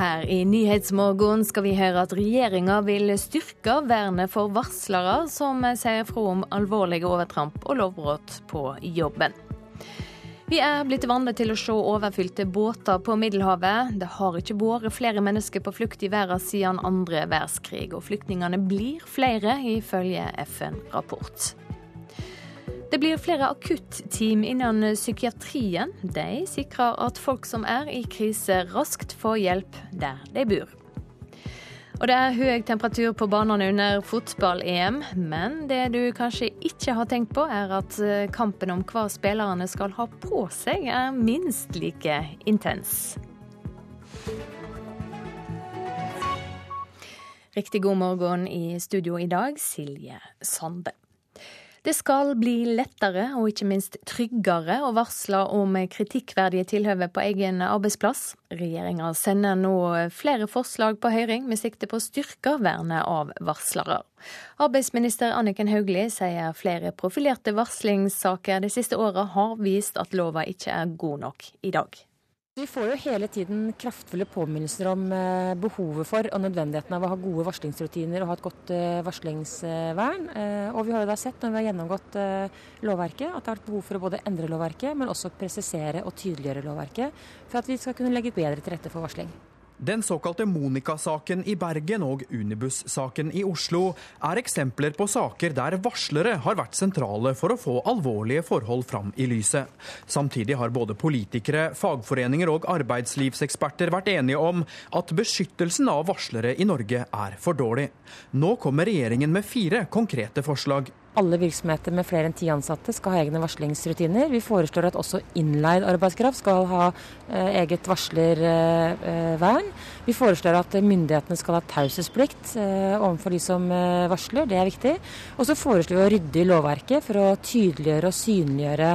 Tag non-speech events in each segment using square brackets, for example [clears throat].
Her i Nyhetsmorgen skal vi høre at regjeringa vil styrke vernet for varslere som sier fra om alvorlige overtramp og lovbrudd på jobben. Vi er blitt vant til å se overfylte båter på Middelhavet. Det har ikke vært flere mennesker på flukt i verden siden andre verdenskrig, og flyktningene blir flere, ifølge FN-rapport. Det blir flere akutteam innen psykiatrien. De sikrer at folk som er i krise raskt får hjelp der de bor. Og det er høy temperatur på banene under fotball-EM, men det du kanskje ikke har tenkt på, er at eh, kampen om hva spillerne skal ha på seg, er minst like intens. Riktig god morgen i studio i dag, Silje Sande. Det skal bli lettere og ikke minst tryggere å varsle om kritikkverdige tilhøve på egen arbeidsplass. Regjeringa sender nå flere forslag på høring med sikte på å styrke vernet av varslere. Arbeidsminister Anniken Hauglie sier flere profilerte varslingssaker de siste åra har vist at lova ikke er god nok i dag. Vi får jo hele tiden kraftfulle påminnelser om eh, behovet for og nødvendigheten av å ha gode varslingsrutiner og ha et godt eh, varslingsvern. Eh, og vi har jo da sett når vi har gjennomgått lovverket at det har vært behov for å både endre lovverket, men også presisere og tydeliggjøre lovverket for at vi skal kunne legge bedre til rette for varsling. Den såkalte Monica-saken i Bergen og Unibus-saken i Oslo er eksempler på saker der varslere har vært sentrale for å få alvorlige forhold fram i lyset. Samtidig har både politikere, fagforeninger og arbeidslivseksperter vært enige om at beskyttelsen av varslere i Norge er for dårlig. Nå kommer regjeringen med fire konkrete forslag. Alle virksomheter med flere enn ti ansatte skal ha egne varslingsrutiner. Vi foreslår at også innleid arbeidskraft skal ha eh, eget varslervern. Vi foreslår at myndighetene skal ha taushetsplikt eh, overfor de som eh, varsler, det er viktig. Og så foreslår vi å rydde i lovverket for å tydeliggjøre og synliggjøre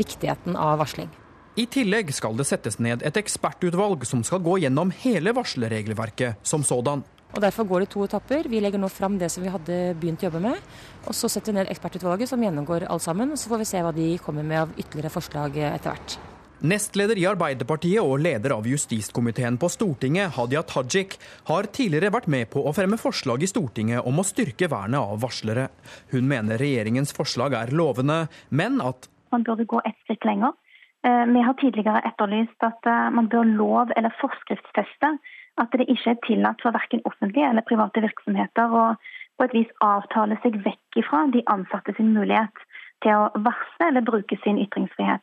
viktigheten av varsling. I tillegg skal det settes ned et ekspertutvalg som skal gå gjennom hele varslerregelverket som sådan. Og Derfor går det to etapper. Vi legger nå fram det som vi hadde begynt å jobbe med. og Så setter vi ned ekspertutvalget som gjennomgår alt sammen. og Så får vi se hva de kommer med av ytterligere forslag etter hvert. Nestleder i Arbeiderpartiet og leder av justiskomiteen på Stortinget, Hadia Tajik, har tidligere vært med på å fremme forslag i Stortinget om å styrke vernet av varslere. Hun mener regjeringens forslag er lovende, men at Man burde gå ett skritt lenger. Eh, vi har tidligere etterlyst at eh, man bør lov- eller forskriftsfeste at det ikke er tillatt for verken offentlige eller private virksomheter å på et vis avtale seg vekk ifra de ansatte sin mulighet til å varsle eller bruke sin ytringsfrihet.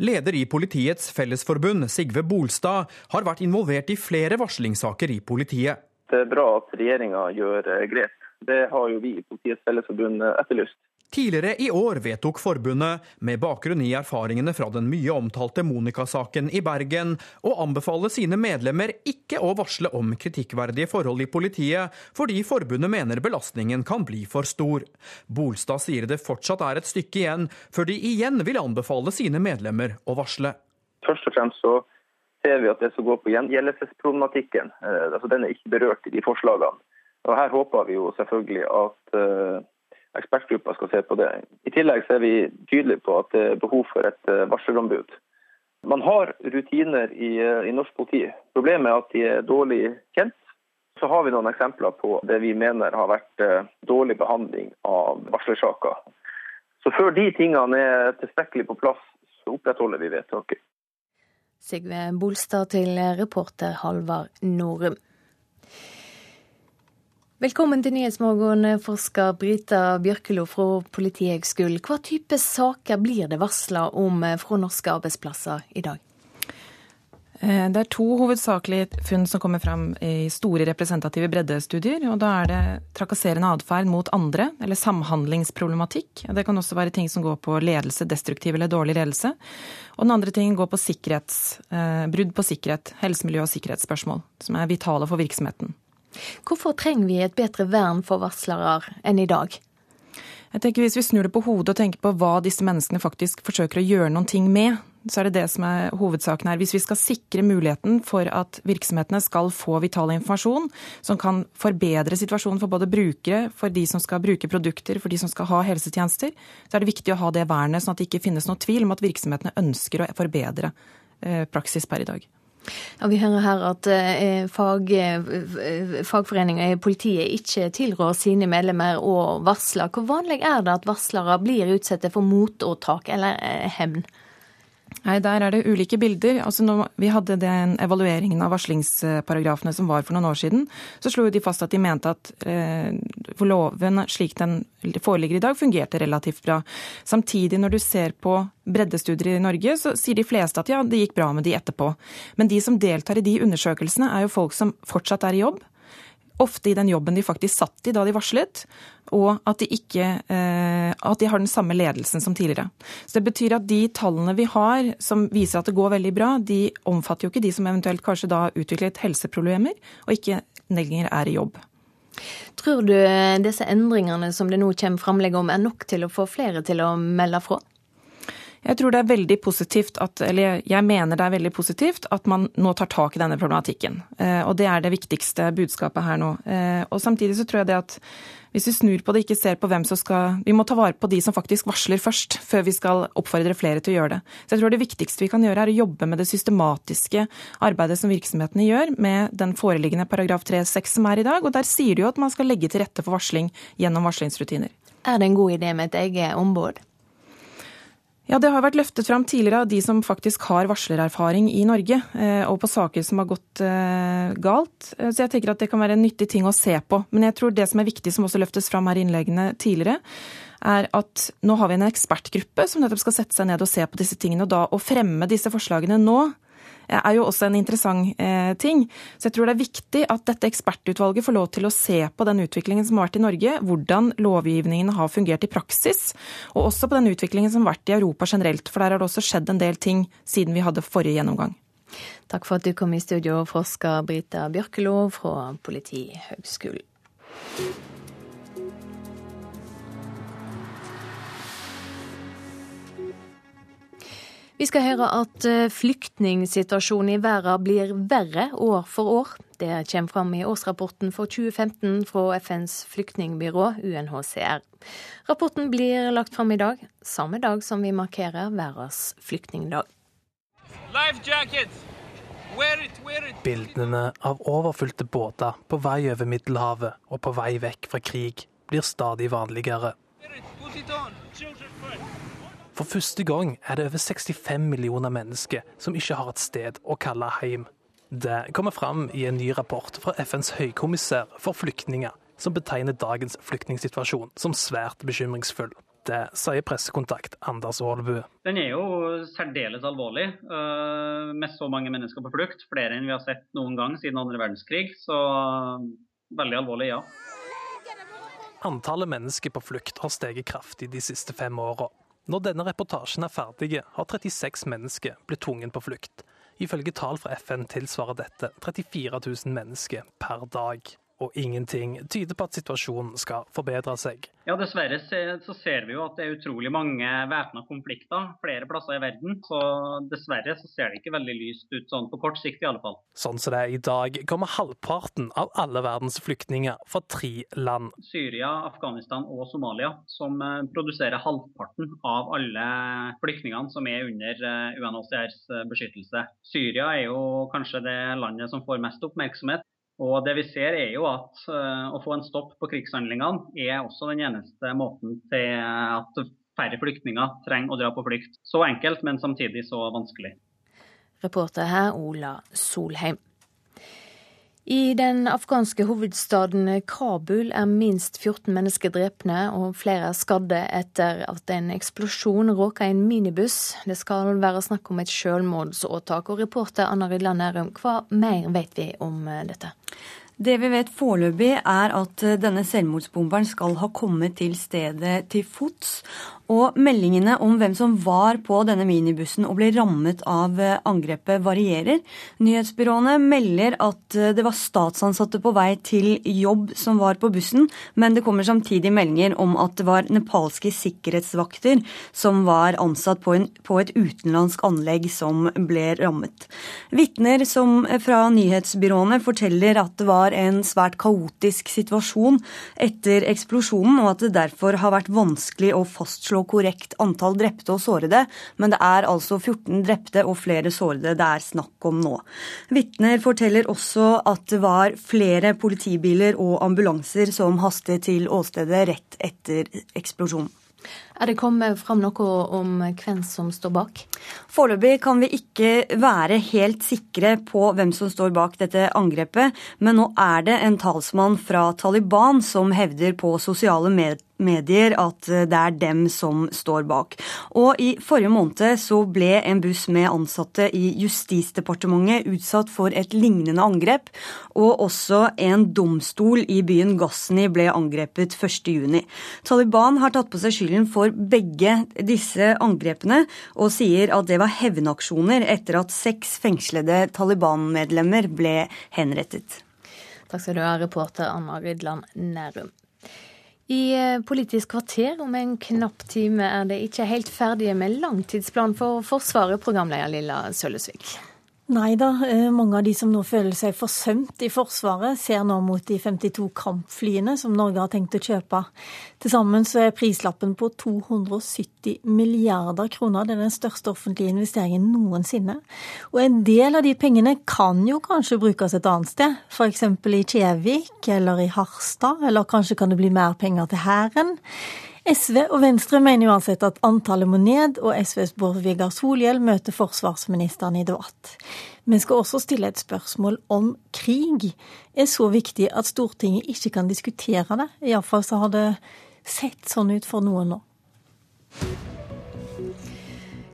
Leder i Politiets Fellesforbund, Sigve Bolstad, har vært involvert i flere varslingssaker i politiet. Det er bra at regjeringa gjør grep. Det har jo vi i Politiets Fellesforbund etterlyst. Tidligere i år vedtok forbundet, med bakgrunn i erfaringene fra den mye omtalte Monica-saken i Bergen, å anbefale sine medlemmer ikke å varsle om kritikkverdige forhold i politiet, fordi forbundet mener belastningen kan bli for stor. Bolstad sier det fortsatt er et stykke igjen før de igjen vil anbefale sine medlemmer å varsle. Først og fremst så ser vi at det som går på gjengjeldelsesproblematikken, eh, altså den er ikke berørt i de forslagene. Og Her håper vi jo selvfølgelig at eh, ekspertgruppa skal se på det. I tillegg er vi tydelige på at det er behov for et varselombud. varslerombud. Man har rutiner i, eh, i norsk politi. Problemet er at de er dårlig kjent. Så har vi noen eksempler på det vi mener har vært eh, dårlig behandling av varslersaker. Så før de tingene er tilstrekkelig på plass, så opprettholder vi vedtaket. Sigve Bolstad til reporter Halvard Norum. Velkommen til Nyhetsmorgen, forsker Brita Bjørkelo fra Politihøgskolen. Hva type saker blir det varsla om fra norske arbeidsplasser i dag? Eh, det er to hovedsakelige funn som kommer fram i store representative breddestudier. og Da er det trakasserende atferd mot andre, eller samhandlingsproblematikk. Det kan også være ting som går på ledelse, destruktiv eller dårlig ledelse. Og den andre tingen går på sikkerhets, eh, brudd på sikkerhet, helse, miljø og sikkerhetsspørsmål, som er vitale for virksomheten. Hvorfor trenger vi et bedre vern for varslere enn i dag? Jeg tenker Hvis vi snur det på hodet og tenker på hva disse menneskene faktisk forsøker å gjøre noen ting med, så er det det som er hovedsaken her. Hvis vi skal sikre muligheten for at virksomhetene skal få vital informasjon som kan forbedre situasjonen for både brukere, for de som skal bruke produkter, for de som skal ha helsetjenester, så er det viktig å ha det vernet, sånn at det ikke finnes noen tvil om at virksomhetene ønsker å forbedre eh, praksis per i dag. Ja, Vi hører her at eh, fag, eh, fagforeninger i politiet ikke tilrår sine medlemmer å varsle. Hvor vanlig er det at varslere blir utsatt for motåtak eller hevn? Nei, Der er det ulike bilder. Altså når vi hadde den evalueringen av varslingsparagrafene som var for noen år siden, så slo de fast at de mente at eh, loven slik den foreligger i dag, fungerte relativt bra. Samtidig, når du ser på breddestudier i Norge, så sier de fleste at ja, det gikk bra med de etterpå. Men de som deltar i de undersøkelsene, er jo folk som fortsatt er i jobb ofte i den jobben de faktisk satt i da de varslet, og at de, ikke, eh, at de har den samme ledelsen som tidligere. Så Det betyr at de tallene vi har som viser at det går veldig bra, de omfatter jo ikke de som eventuelt kanskje da har utviklet helseproblemer og ikke lenger er i jobb. Tror du disse endringene som det nå kommer framlegg om, er nok til å få flere til å melde fra? Jeg tror det er veldig positivt at, eller jeg mener det er veldig positivt at man nå tar tak i denne problematikken. Eh, og det er det viktigste budskapet her nå. Eh, og samtidig så tror jeg det at hvis vi snur på det, ikke ser på hvem som skal Vi må ta vare på de som faktisk varsler først, før vi skal oppfordre flere til å gjøre det. Så jeg tror det viktigste vi kan gjøre, er å jobbe med det systematiske arbeidet som virksomhetene gjør, med den foreliggende paragraf 3-6 som er i dag. Og der sier det jo at man skal legge til rette for varsling gjennom varslingsrutiner. Er det en god idé med et eget ombud? Ja, Det har vært løftet fram tidligere av de som faktisk har varslererfaring i Norge, eh, og på saker som har gått eh, galt. Eh, så jeg tenker at det kan være en nyttig ting å se på. Men jeg tror det som er viktig, som også løftes fram her i innleggene tidligere, er at nå har vi en ekspertgruppe som nettopp skal sette seg ned og se på disse tingene. Og da å fremme disse forslagene nå er jo også en interessant eh, ting. Så jeg tror det er viktig at dette ekspertutvalget får lov til å se på den utviklingen som har vært i Norge, hvordan lovgivningen har fungert i praksis, og også på den utviklingen som har vært i Europa generelt. For der har det også skjedd en del ting siden vi hadde forrige gjennomgang. Takk for at du kom i studio, forsker Brita Bjørkelo fra Politihøgskolen. Vi skal høre at eh, flyktningsituasjonen i verden blir verre år for år. Det kommer fram i årsrapporten for 2015 fra FNs flyktningbyrå, UNHCR. Rapporten blir lagt fram i dag, samme dag som vi markerer verdens flyktningdag. Bildene av overfylte båter på vei over Middelhavet og på vei vekk fra krig blir stadig vanligere. For første gang er det over 65 millioner mennesker som ikke har et sted å kalle hjem. Det kommer fram i en ny rapport fra FNs høykommissær for flyktninger, som betegner dagens flyktningsituasjon som svært bekymringsfull. Det sier pressekontakt Anders Aalbu. Den er jo særdeles alvorlig, øh, med så mange mennesker på flukt. Flere enn vi har sett noen gang siden andre verdenskrig. Så veldig alvorlig, ja. Antallet mennesker på flukt har steget kraftig de siste fem åra. Når denne reportasjen er ferdig, har 36 mennesker blitt tvunget på flukt. Ifølge tall fra FN tilsvarer dette 34 000 mennesker per dag og ingenting tyder på at situasjonen skal forbedre seg. Ja, Dessverre så ser vi jo at det er utrolig mange væpna konflikter flere plasser i verden. Så dessverre så ser det ikke veldig lyst ut sånn på kort sikt i alle fall. Sånn som det er i dag, kommer halvparten av alle verdens flyktninger fra tre land. Syria, Afghanistan og Somalia, som eh, produserer halvparten av alle flyktningene som er under eh, UNHCRs eh, beskyttelse. Syria er jo kanskje det landet som får mest oppmerksomhet. Og det vi ser er jo at uh, å få en stopp på krigshandlingene er også den eneste måten til at færre flyktninger trenger å dra på flukt. Så enkelt, men samtidig så vanskelig. Reporter her Ola Solheim. I den afghanske hovedstaden Kabul er minst 14 mennesker drepne og flere er skadde etter at en eksplosjon råka en minibuss. Det skal være snakk om et selvmordsåtak. Og reporter Anna Rydland Nærum, hva mer vet vi om dette? Det vi vet foreløpig, er at denne selvmordsbomberen skal ha kommet til stedet til fots, og meldingene om hvem som var på denne minibussen og ble rammet av eh, angrepet, varierer. Nyhetsbyråene melder at eh, det var statsansatte på vei til jobb som var på bussen, men det kommer samtidig meldinger om at det var nepalske sikkerhetsvakter som var ansatt på, en, på et utenlandsk anlegg som ble rammet. Vitner fra nyhetsbyråene forteller at det var en svært kaotisk situasjon etter eksplosjonen, og at det derfor har vært vanskelig å fastslå og korrekt antall drepte og sårede, men det er altså 14 drepte og flere sårede det er snakk om nå. Vitner forteller også at det var flere politibiler og ambulanser som hastet til åstedet rett etter eksplosjonen. Er det kommet fram noe om hvem som står bak? Foreløpig kan vi ikke være helt sikre på hvem som står bak dette angrepet, men nå er det en talsmann fra Taliban som hevder på sosiale medier medier at eh, det er dem som står bak. Og i forrige måned så ble en buss med ansatte i Justisdepartementet utsatt for et lignende angrep, og også en domstol i byen Ghazni ble angrepet 1.6. Taliban har tatt på seg skylden for begge disse angrepene, og sier at det var hevnaksjoner etter at seks fengslede Taliban-medlemmer ble henrettet. Takk skal du ha, reporter Anna Rydland Nærum. I eh, Politisk kvarter om en knapp time er det ikke helt ferdige med langtidsplan for Forsvaret, programleder Lilla Sølvesvik. Nei da, eh, mange av de som nå føler seg forsømt i Forsvaret, ser nå mot de 52 kampflyene som Norge har tenkt å kjøpe. Til sammen så er prislappen på 270 milliarder kroner. Det er den største offentlige investeringen noensinne. Og en del av de pengene kan jo kanskje brukes et annet sted, f.eks. i Kjevik eller i Harstad, eller kanskje kan det bli mer penger til Hæren. SV og Venstre mener uansett at antallet må ned, og SVs Bård Vegar Solhjell møter forsvarsministeren i debatt. Vi skal også stille et spørsmål om krig er så viktig at Stortinget ikke kan diskutere det. Iallfall så har det sett sånn ut for noen nå.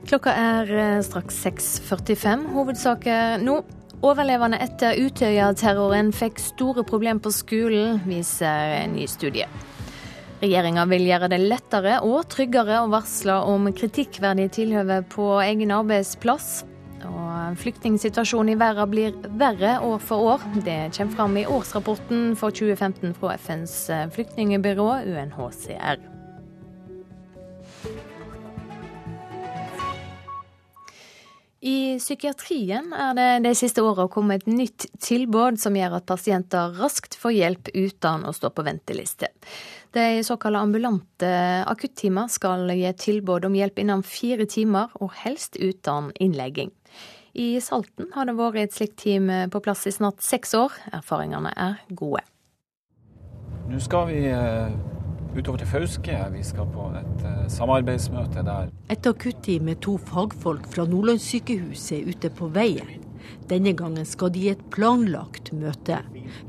Klokka er eh, straks 6.45. Hovedsaker nå. Overlevende etter Utøya-terroren fikk store problemer på skolen, viser en ny studie. Regjeringa vil gjøre det lettere og tryggere å varsle om kritikkverdige tilhøve på egen arbeidsplass. Og Flyktningsituasjonen i verden blir verre år for år. Det kommer fram i årsrapporten for 2015 fra FNs flyktningbyrå, UNHCR. I psykiatrien er det de siste åra kommet et nytt tilbud som gjør at pasienter raskt får hjelp uten å stå på venteliste. De såkalte ambulante akuttimer skal gi tilbud om hjelp innen fire timer, og helst uten innlegging. I Salten har det vært et slikt team på plass i snart seks år. Erfaringene er gode. Nå skal vi eh, utover til Fauske. Vi skal på et uh, samarbeidsmøte der. Et akutteam med to fagfolk fra Nordlandssykehuset er ute på veien. Denne gangen skal de i et planlagt møte,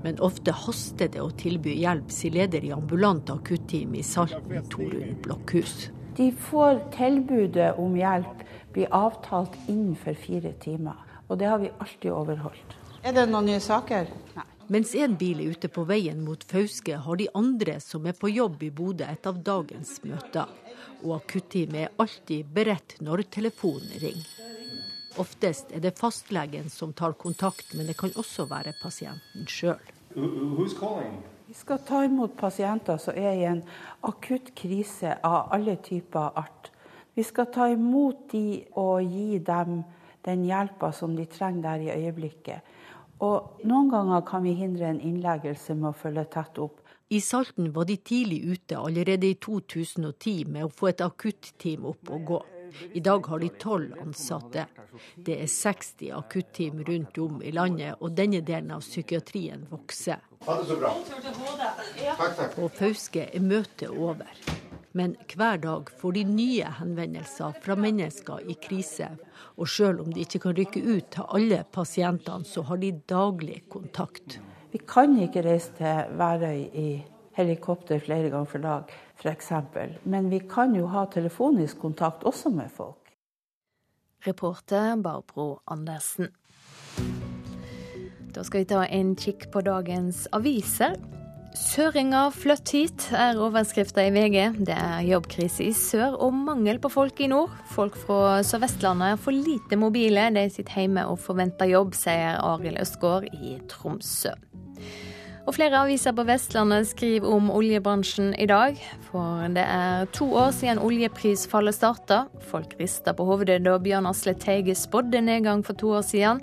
men ofte haster det å tilby hjelp, sier leder i ambulant akutteam i Salten, Torunn Blokhus. De får tilbudet om hjelp blir avtalt innenfor fire timer, og det har vi alltid overholdt. Er det noen nye saker? Nei. Mens én bil er ute på veien mot Fauske, har de andre som er på jobb i Bodø, et av dagens møter. Og akutteamet er alltid beredt når telefonen ringer. Oftest er det fastlegen som tar kontakt, men det kan også være pasienten sjøl. Vi skal ta imot pasienter som er i en akutt krise av alle typer art. Vi skal ta imot de og gi dem den hjelpa som de trenger der i øyeblikket. Og noen ganger kan vi hindre en innleggelse med å følge tett opp. I Salten var de tidlig ute allerede i 2010 med å få et akutteam opp og gå. I dag har de tolv ansatte. Det er 60 akutteam rundt om i landet, og denne delen av psykiatrien vokser. Ha det så bra. På Fauske er møtet over. Men hver dag får de nye henvendelser fra mennesker i krise. Og selv om de ikke kan rykke ut til alle pasientene, så har de daglig kontakt. Vi kan ikke reise til Værøy i helikopter flere ganger for dag, f.eks. Men vi kan jo ha telefonisk kontakt også med folk. Reporter Barbro Andersen. Da skal vi ta en kikk på dagens aviser. Søringer flytt hit, er overskrifta i VG. Det er jobbkrise i sør og mangel på folk i nord. Folk fra Sør-Vestlandet er for lite mobile. De sitter hjemme og forventer jobb, sier Arild Østgaard i Tromsø. Og flere aviser på Vestlandet skriver om oljebransjen i dag. For det er to år siden oljeprisfallet starta. Folk rister på hovedet da Bjørn Asle Teige spådde nedgang for to år siden.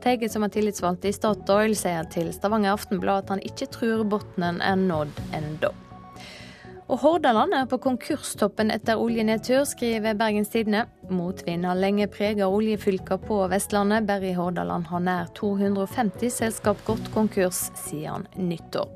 Teige, som er tillitsvalgt i Statoil, sier til Stavanger Aftenblad at han ikke tror bunnen er nådd ennå. Og Hordaland er på konkurstoppen etter oljenedtur, skriver Bergens Tidende. Motvind har lenge preget oljefylker på Vestlandet. Bare i Hordaland har nær 250 selskap gått konkurs siden nyttår.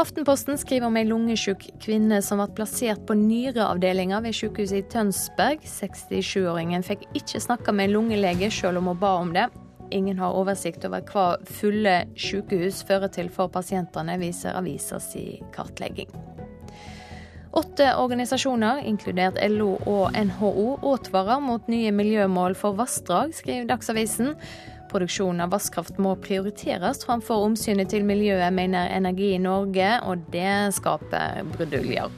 Aftenposten skriver om ei lungesjuk kvinne som ble plassert på nyreavdelinga ved sykehuset i Tønsberg. 67-åringen fikk ikke snakka med en lungelege, selv om hun ba om det. Ingen har oversikt over hva fulle sykehus fører til for pasientene, viser avisa si kartlegging. Åtte organisasjoner, inkludert LO og NHO, advarer mot nye miljømål for vassdrag, skriver Dagsavisen. Produksjonen av vannkraft må prioriteres framfor omsynet til miljøet, mener Energi i Norge, og det skaper bruduljer.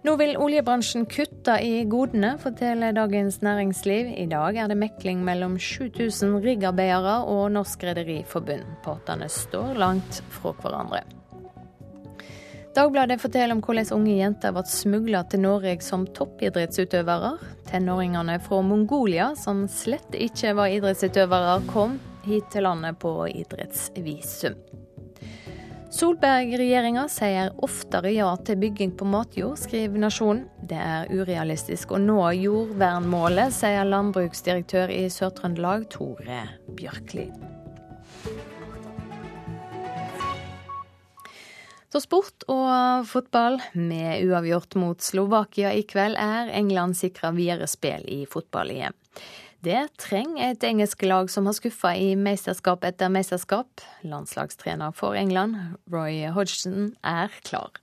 Nå vil oljebransjen kutte i godene, forteller Dagens Næringsliv. I dag er det mekling mellom 7000 riggarbeidere og Norsk Rederiforbund. Partene står langt fra hverandre. Dagbladet forteller om hvordan unge jenter ble smugla til Norge som toppidrettsutøvere. Tenåringene fra Mongolia, som slett ikke var idrettsutøvere, kom hit til landet på idrettsvisum. Solberg-regjeringa sier oftere ja til bygging på matjord, skriver Nasjonen. Det er urealistisk å nå jordvernmålet, sier landbruksdirektør i Sør-Trøndelag, Tore Bjørkli. Så sport og fotball. Med uavgjort mot Slovakia i kveld er England sikra videre spill i fotball-EM. Det trenger et engelsk lag som har skuffa i mesterskap etter mesterskap. Landslagstrener for England, Roy Hodgson, er klar.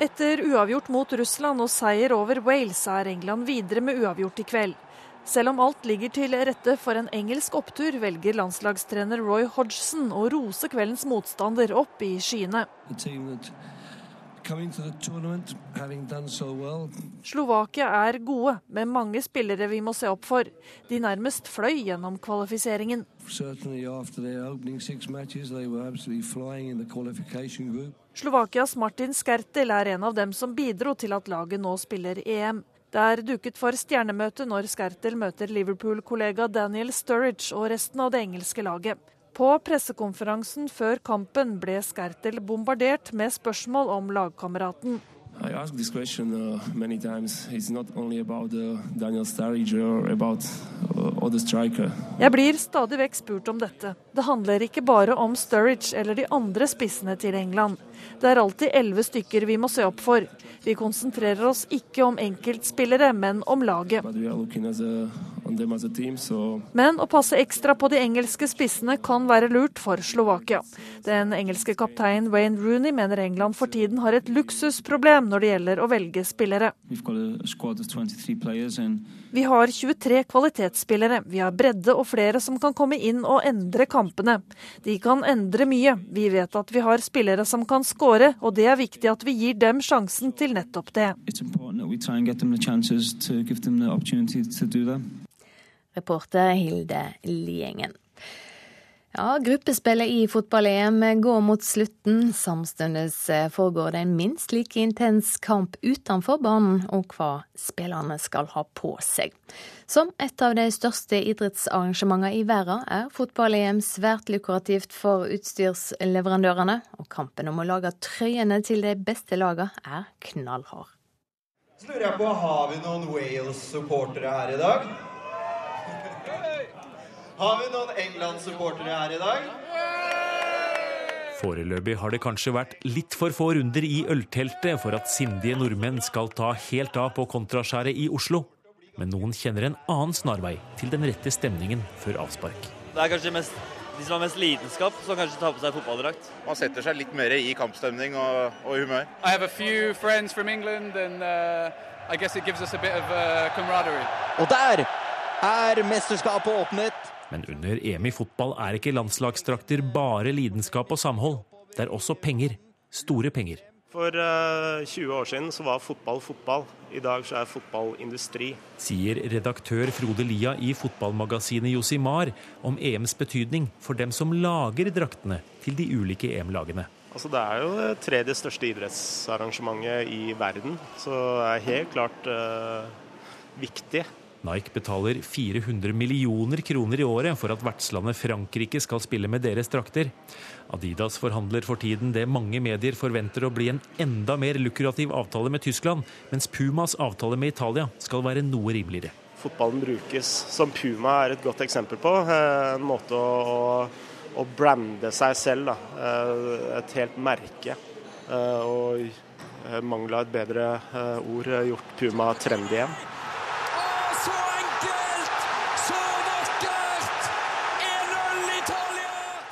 Etter uavgjort mot Russland og seier over Wales er England videre med uavgjort i kveld. Selv om alt ligger til rette for en engelsk opptur, velger landslagstrener Roy Hodgson å rose kveldens motstander opp i skyene. Slovakia er gode, med mange spillere vi må se opp for. De nærmest fløy gjennom kvalifiseringen. Slovakias Martin Skertel er en av dem som bidro til at laget nå spiller EM. Det er duket for stjernemøte når Skertel møter Liverpool-kollega Daniel Sturridge og resten av det engelske laget. På pressekonferansen før kampen ble Skertel bombardert med spørsmål om lagkameraten. I asked this question uh, many times. It's not only about uh, Daniel Sturridge or about uh, other striker. Jeg blir stadig vekk spurt om dette. Det handler ikke bare om Sturridge eller de andre spissene til England. Det er alltid elleve stykker vi må se opp for. Vi konsentrerer oss ikke om enkeltspillere, men om laget. Men å passe ekstra på de engelske spissene kan være lurt for Slovakia. Den engelske kapteinen Wayne Rooney mener England for tiden har et luksusproblem når det gjelder å velge spillere. Vi har 23 kvalitetsspillere. Vi har bredde og flere som kan komme inn og endre kampene. De kan endre mye. Vi vet at vi har spillere som kan skåre, og det er viktig at vi gir dem sjansen til nettopp det. Reporter Hilde Liengen. Ja, Gruppespillet i fotball-EM går mot slutten. Samtidig eh, foregår det en minst like intens kamp utenfor banen og hva spillerne skal ha på seg. Som et av de største idrettsarrangementene i verden er fotball-EM svært lukrativt for utstyrsleverandørene, og kampen om å lage trøyene til de beste lagene er knallhard. Så lurer jeg på, Har vi noen Wales-supportere her i dag? Har vi noen England-supportere her i dag? Foreløpig har det kanskje vært litt for få runder i ølteltet for at sindige nordmenn skal ta helt av på kontraskjæret i Oslo. Men noen kjenner en annen snarvei til den rette stemningen før avspark. Det er kanskje mest, de som har mest lidenskap, som kanskje tar på seg fotballdrakt. Man setter seg litt mer i kampstemning og, og humør. I have a few friends from England and uh, I guess it gives us a bit of uh, camaraderie. Og der er mesterskapet åpnet. Men under EM i fotball er ikke landslagsdrakter bare lidenskap og samhold. Det er også penger. Store penger. For uh, 20 år siden så var fotball fotball. I dag så er fotball industri. Sier redaktør Frode Lia i fotballmagasinet Josimar om EMs betydning for dem som lager draktene til de ulike EM-lagene. Altså Det er jo det tredje største idrettsarrangementet i verden, så det er helt klart uh, viktig Nike betaler 400 millioner kroner i året for at vertslandet Frankrike skal spille med deres drakter. Adidas forhandler for tiden det mange medier forventer å bli en enda mer lukrativ avtale med Tyskland, mens Pumas avtale med Italia skal være noe rimeligere. Fotballen brukes, som Puma er et godt eksempel på, eh, en måte å, å brande seg selv. Da. Eh, et helt merke. Eh, og mangla et bedre ord gjort Puma trendy igjen.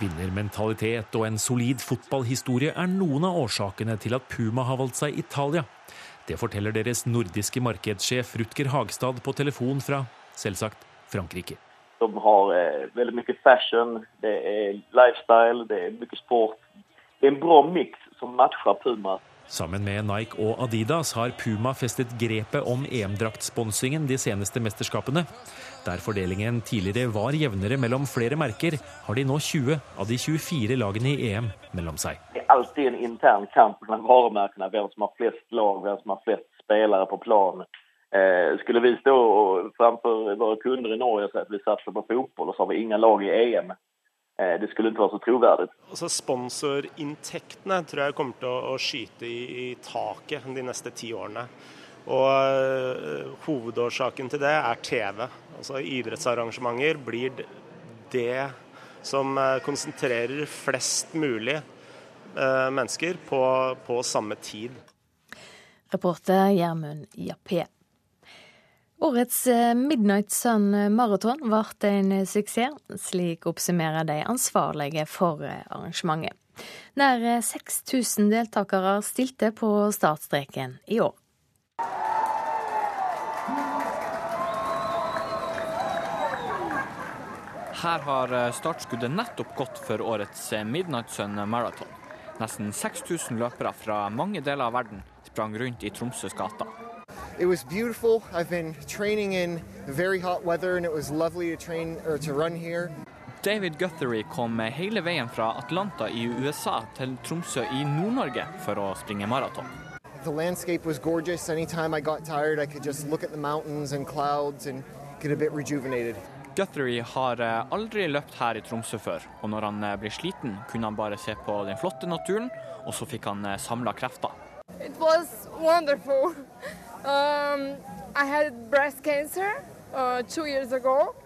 Vinnermentalitet og en solid fotballhistorie er noen av årsakene til at Puma har valgt seg Italia. Det forteller deres nordiske markedssjef Rutger Hagstad på telefon fra, selvsagt, Frankrike. De har eh, veldig mye fashion, det er lifestyle, det er mye sport. Det er en bra miks som matcher Puma. Sammen med Nike og Adidas har Puma festet grepet om EM-draktsponsingen de seneste mesterskapene. Der fordelingen tidligere var jevnere mellom flere merker, har de nå 20 av de 24 lagene i EM mellom seg. Det er alltid en intern kamp mellom varemerkene, hvem som har flest lag, hvem som har flest spillere på plan. Eh, skulle vi stå framfor våre kunder i Norge og si at vi satser på fotball, og så har vi ingen lag i EM, det skulle ikke være så troverdig. Altså, sponsorinntektene tror jeg kommer til å, skyte i, i taket de neste ti årene. Og uh, Hovedårsaken til det er TV. Altså Idrettsarrangementer blir det som uh, konsentrerer flest mulig uh, mennesker på, på, samme tid. Reporter Gjermund Jappé. Årets Midnight Sun Marathon ble en suksess. Slik oppsummerer de ansvarlige for arrangementet. Nær 6000 deltakere stilte på startstreken i år. Her har eh, startskuddet nettopp gått for årets eh, Midnight Sun Marathon. Nesten 6000 løpere fra mange deler av verden sprang rundt i Tromsøs gater. It was beautiful. I've been training in very hot weather and it was lovely to train or to run here. David Guthrie kom hele veien fra Atlanta i USA til Tromsø i Nord-Norge for å springe maraton. The landscape was gorgeous. Anytime I got tired, I could just look at the mountains and clouds and get a bit rejuvenated. Guthrie har eh, aldri løpt her i Tromsø før, og når han ble blir sliten, kunne han bare se på den flotte naturen, og så fikk han eh, samla krefter. It was wonderful. Um, I had breast cancer uh, two years ago,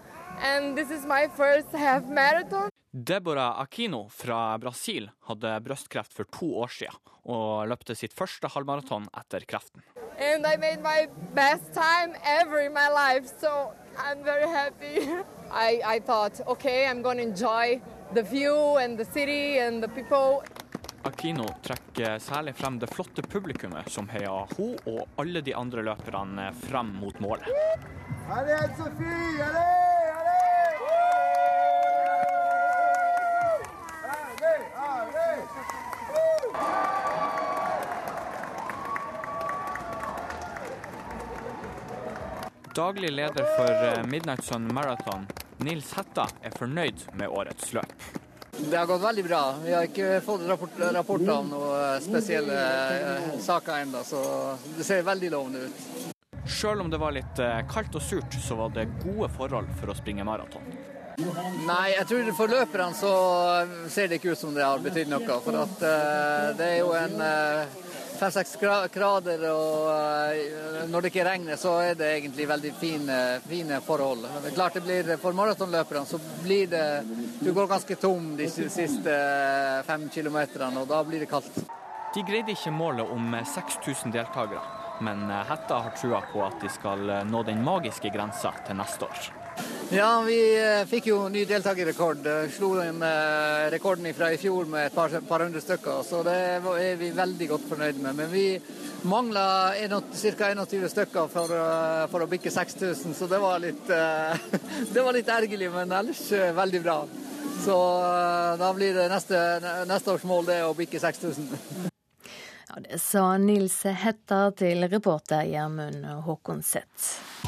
and this is my first half marathon. Deborah Aquino fra Brasil hadde brystkreft for to år siden, og løpte sitt første halvmaraton etter kreften. And I made my best time ever in my life, so I'm very happy. [laughs] I, I thought, okay, I'm going to enjoy the view and the city and the people. Akino trekker særlig frem det flotte publikummet som heier hun og alle de andre løperne frem mot målet. Allez, Sophie, allez! Daglig leder for Midnight Sun Marathon, Nils Hetta, er fornøyd med årets løp. Det har gått veldig bra. Vi har ikke fått rapport, rapporter om noen spesielle eh, saker ennå, så det ser veldig lovende ut. Selv om det var litt eh, kaldt og surt, så var det gode forhold for å springe maraton. Nei, jeg tror for løperne så ser det ikke ut som det har betydd noe. For at det er jo en fem-seks grader, og eh, når det ikke regner, så er det egentlig veldig fine, fine forhold. Det er klart det blir, For maratonløperne så blir det Du går ganske tom de siste eh, fem kilometerne, og da blir det kaldt. De greide ikke målet om 6000 deltakere, men eh, Hetta har trua på at de skal nå den magiske grensa til neste år. Ja, vi eh, fikk jo ny deltakerrekord. Eh, slo den eh, rekorden fra i fjor med et par, par hundre stykker, så det er vi veldig godt fornøyd med. Men vi mangla ca. 21 stykker for, for, å bikke 6000, så det var, litt, [laughs] det var litt ergerlig, men ellers veldig bra. Så da blir det neste, neste års mål det å bikke 6000. Ja, det sa Nils Hetta til reporter Gjermund Håkonseth.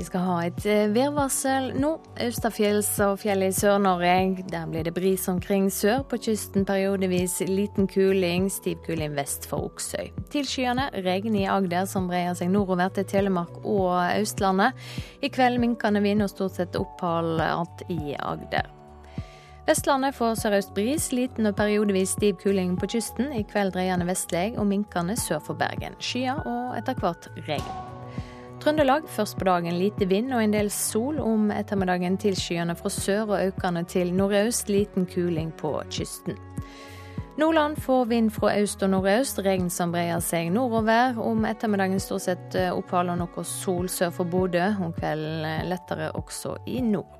Vi skal ha et eh, værvarsel nå. Austafjells og fjellet i Sør-Norge. Der blir det bris omkring sør. På kysten periodevis liten kuling. Stiv kuling vest for Oksøy. Tilskyende regn i Agder, som breier seg nordover til Telemark og Østlandet. I kveld minkende vind og stort sett opphold i Agder. Vestlandet får sørøst bris, liten og periodevis stiv kuling på kysten. I kveld dreiende vestlig og minkende sør for Bergen. Skyer og etter hvert regn. Trøndelag først på dagen lite vind og en del sol. Om ettermiddagen tilskyende fra sør og økende til nordøst. Liten kuling på kysten. Nordland får vind fra øst og nordøst, regn som breier seg nordover. Om ettermiddagen stort sett eh, opphold og noe sol sør for Bodø. Om kvelden eh, lettere også i nord.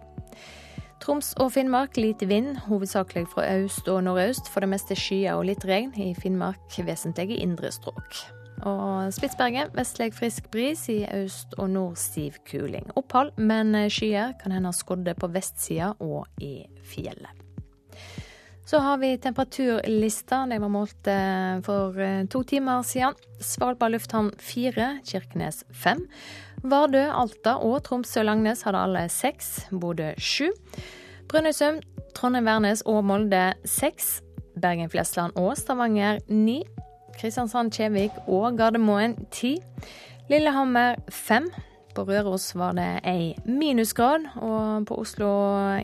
Troms og Finnmark lite vind, hovedsakelig fra øst og nordøst. For det meste skyer og litt regn. I Finnmark vesentlig i indre strøk. Og Spitsbergen vestlig frisk bris, i øst og nord stiv kuling. Opphold, men skyer kan hende skodde på vestsida og i fjellet. Så har vi temperaturlista. De var målt eh, for eh, to timer siden. Svalbard lufthavn fire, Kirkenes fem. Vardø, Alta og Tromsø-Langnes hadde alle seks. Bodø sju. Brønnøysund, Trondheim-Værnes og Molde seks. Bergen-Flesland og Stavanger ni. Kristiansand-Kjevik og Gardermoen 10. Lillehammer 5. På Røros var det ei minusgrad, og Oslo,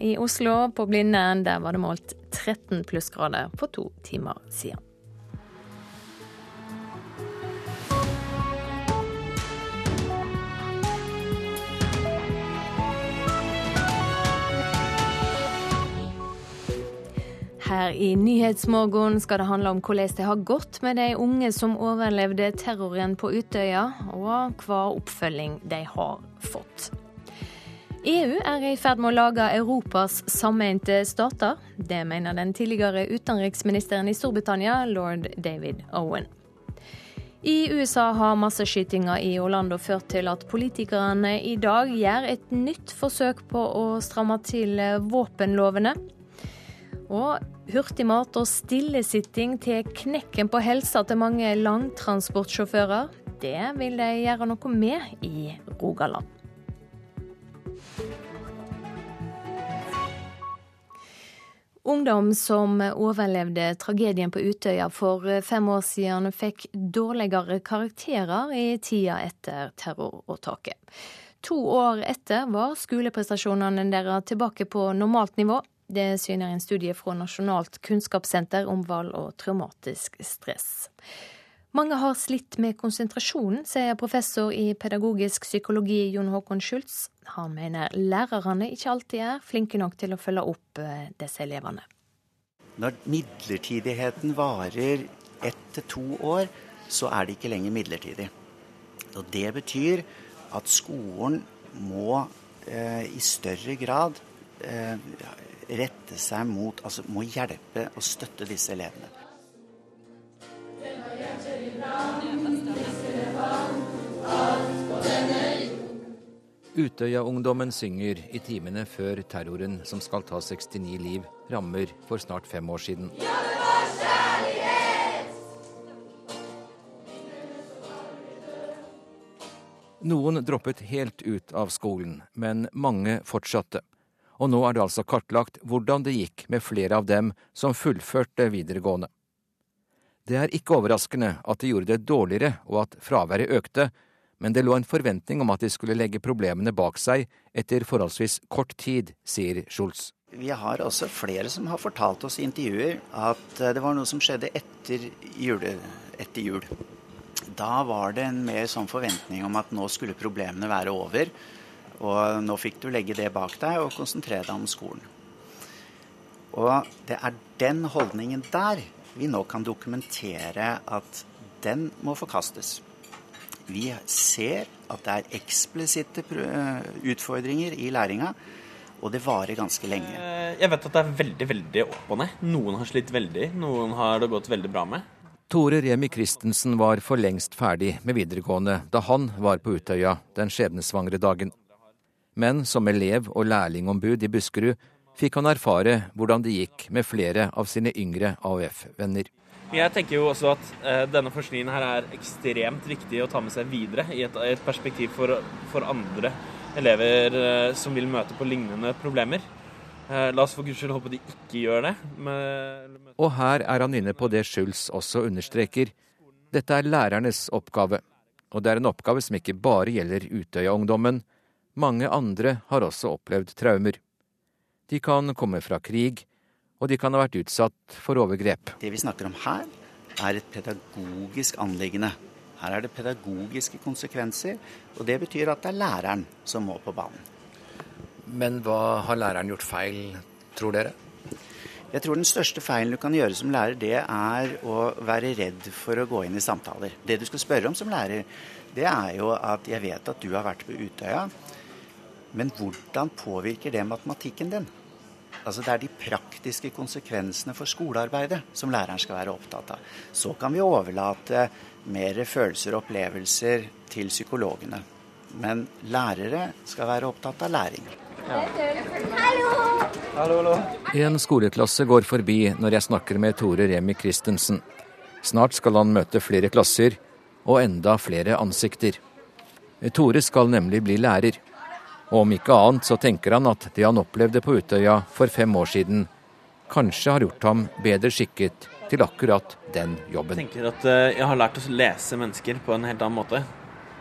i Oslo, på Blindern, der var det målt 13 plussgrader for to timer siden. Her i Nyhetsmorgen skal det handle om hvordan det har gått med de unge som overlevde terroren på Utøya, og hva oppfølging de har fått. EU er i ferd med å lage Europas sammente stater. Det mener den tidligere utenriksministeren i Storbritannia, lord David Owen. I USA har masseskytinga i Orlando ført til at politikerne i dag gjør et nytt forsøk på å stramme til våpenlovene. Og hurtigmat og stillesitting til knekken på helsa til mange langtransportsjåfører, det vil de gjøre noe med i Rogaland. Ungdom som overlevde tragedien på Utøya for fem år siden, fikk dårligere karakterer i tida etter terroråtaket. To år etter var skoleprestasjonene deres tilbake på normalt nivå, det syner en studie fra Nasjonalt kunnskapssenter om valg og traumatisk stress. Mange har slitt med konsentrasjonen, sier professor i pedagogisk psykologi Jon Håkon Schultz. Han mener lærerne ikke alltid er flinke nok til å følge opp eh, disse elevene. Når midlertidigheten varer ett til to år, så er det ikke lenger midlertidig. Og Det betyr at skolen må eh, i større grad eh, rette seg mot, altså må hjelpe og støtte disse elevene. Utøya-ungdommen synger i timene før terroren som skal ta 69 liv, rammer for snart fem år siden. Noen droppet helt ut av skolen, men mange fortsatte og nå er det altså kartlagt hvordan det gikk med flere av dem som fullførte videregående. Det er ikke overraskende at de gjorde det dårligere og at fraværet økte, men det lå en forventning om at de skulle legge problemene bak seg etter forholdsvis kort tid, sier Schultz. Vi har også flere som har fortalt oss i intervjuer at eh, det var noe som skjedde etter, jule, etter jul. Da var det en mer sånn forventning om at nå skulle problemene være over. Og nå fikk du legge det bak deg og konsentrere deg om skolen. Og det er den holdningen der vi nå kan dokumentere at den må forkastes. Vi ser at det er eksplisitte utfordringer i læringa, og det varer ganske lenge. Eh, jeg vet at det er veldig veldig opp og ned. Noen har slitt veldig, noen har det gått veldig bra med. Tore Remi Christensen var for lengst ferdig med videregående da han var på Utøya den skjebnesvangre dagen men som elev og lærlingombud i Buskerud fikk han erfare hvordan det gikk med flere av sine yngre AUF-venner. Jeg tenker jo også at eh, denne forskningen her er ekstremt viktig å ta med seg videre i et, et perspektiv for, for, andre elever eh, som vil møte på lignende problemer. Eh, la oss for guds skyld håpe de ikke gjør det. Med... Og her er han inne på det Schulz også understreker. Dette er lærernes oppgave. Og det er en oppgave som ikke bare gjelder Utøya-ungdommen. Mange andre har også opplevd traumer. De kan komme fra krig, og de kan ha vært utsatt for overgrep. Det vi snakker om her, er et pedagogisk anliggende. Her er det pedagogiske konsekvenser, og det betyr at det er læreren som må på banen. Men hva har læreren gjort feil, tror dere? Jeg tror den største feilen du kan gjøre som lærer, det er å være redd for å gå inn i samtaler. Det du skal spørre om som lærer, det er jo at jeg vet at du har vært på Utøya, men hvordan påvirker det matematikken din? Altså Det er de praktiske konsekvensene for skolearbeidet som læreren skal være opptatt av. Så kan vi overlate mer følelser og opplevelser til psykologene. Men lærere skal være opptatt av læring. Ja. Hallo. hallo! En skoleklasse går forbi når jeg snakker med Tore Remi Christensen. Snart skal han møte flere klasser og enda flere ansikter. Tore skal nemlig bli lærer. Og om ikke annet så tenker han at det han opplevde på Utøya for fem år siden, kanskje har gjort ham bedre skikket til akkurat den jobben. Jeg tenker at eh, jeg har lært å lese mennesker på en helt annen måte.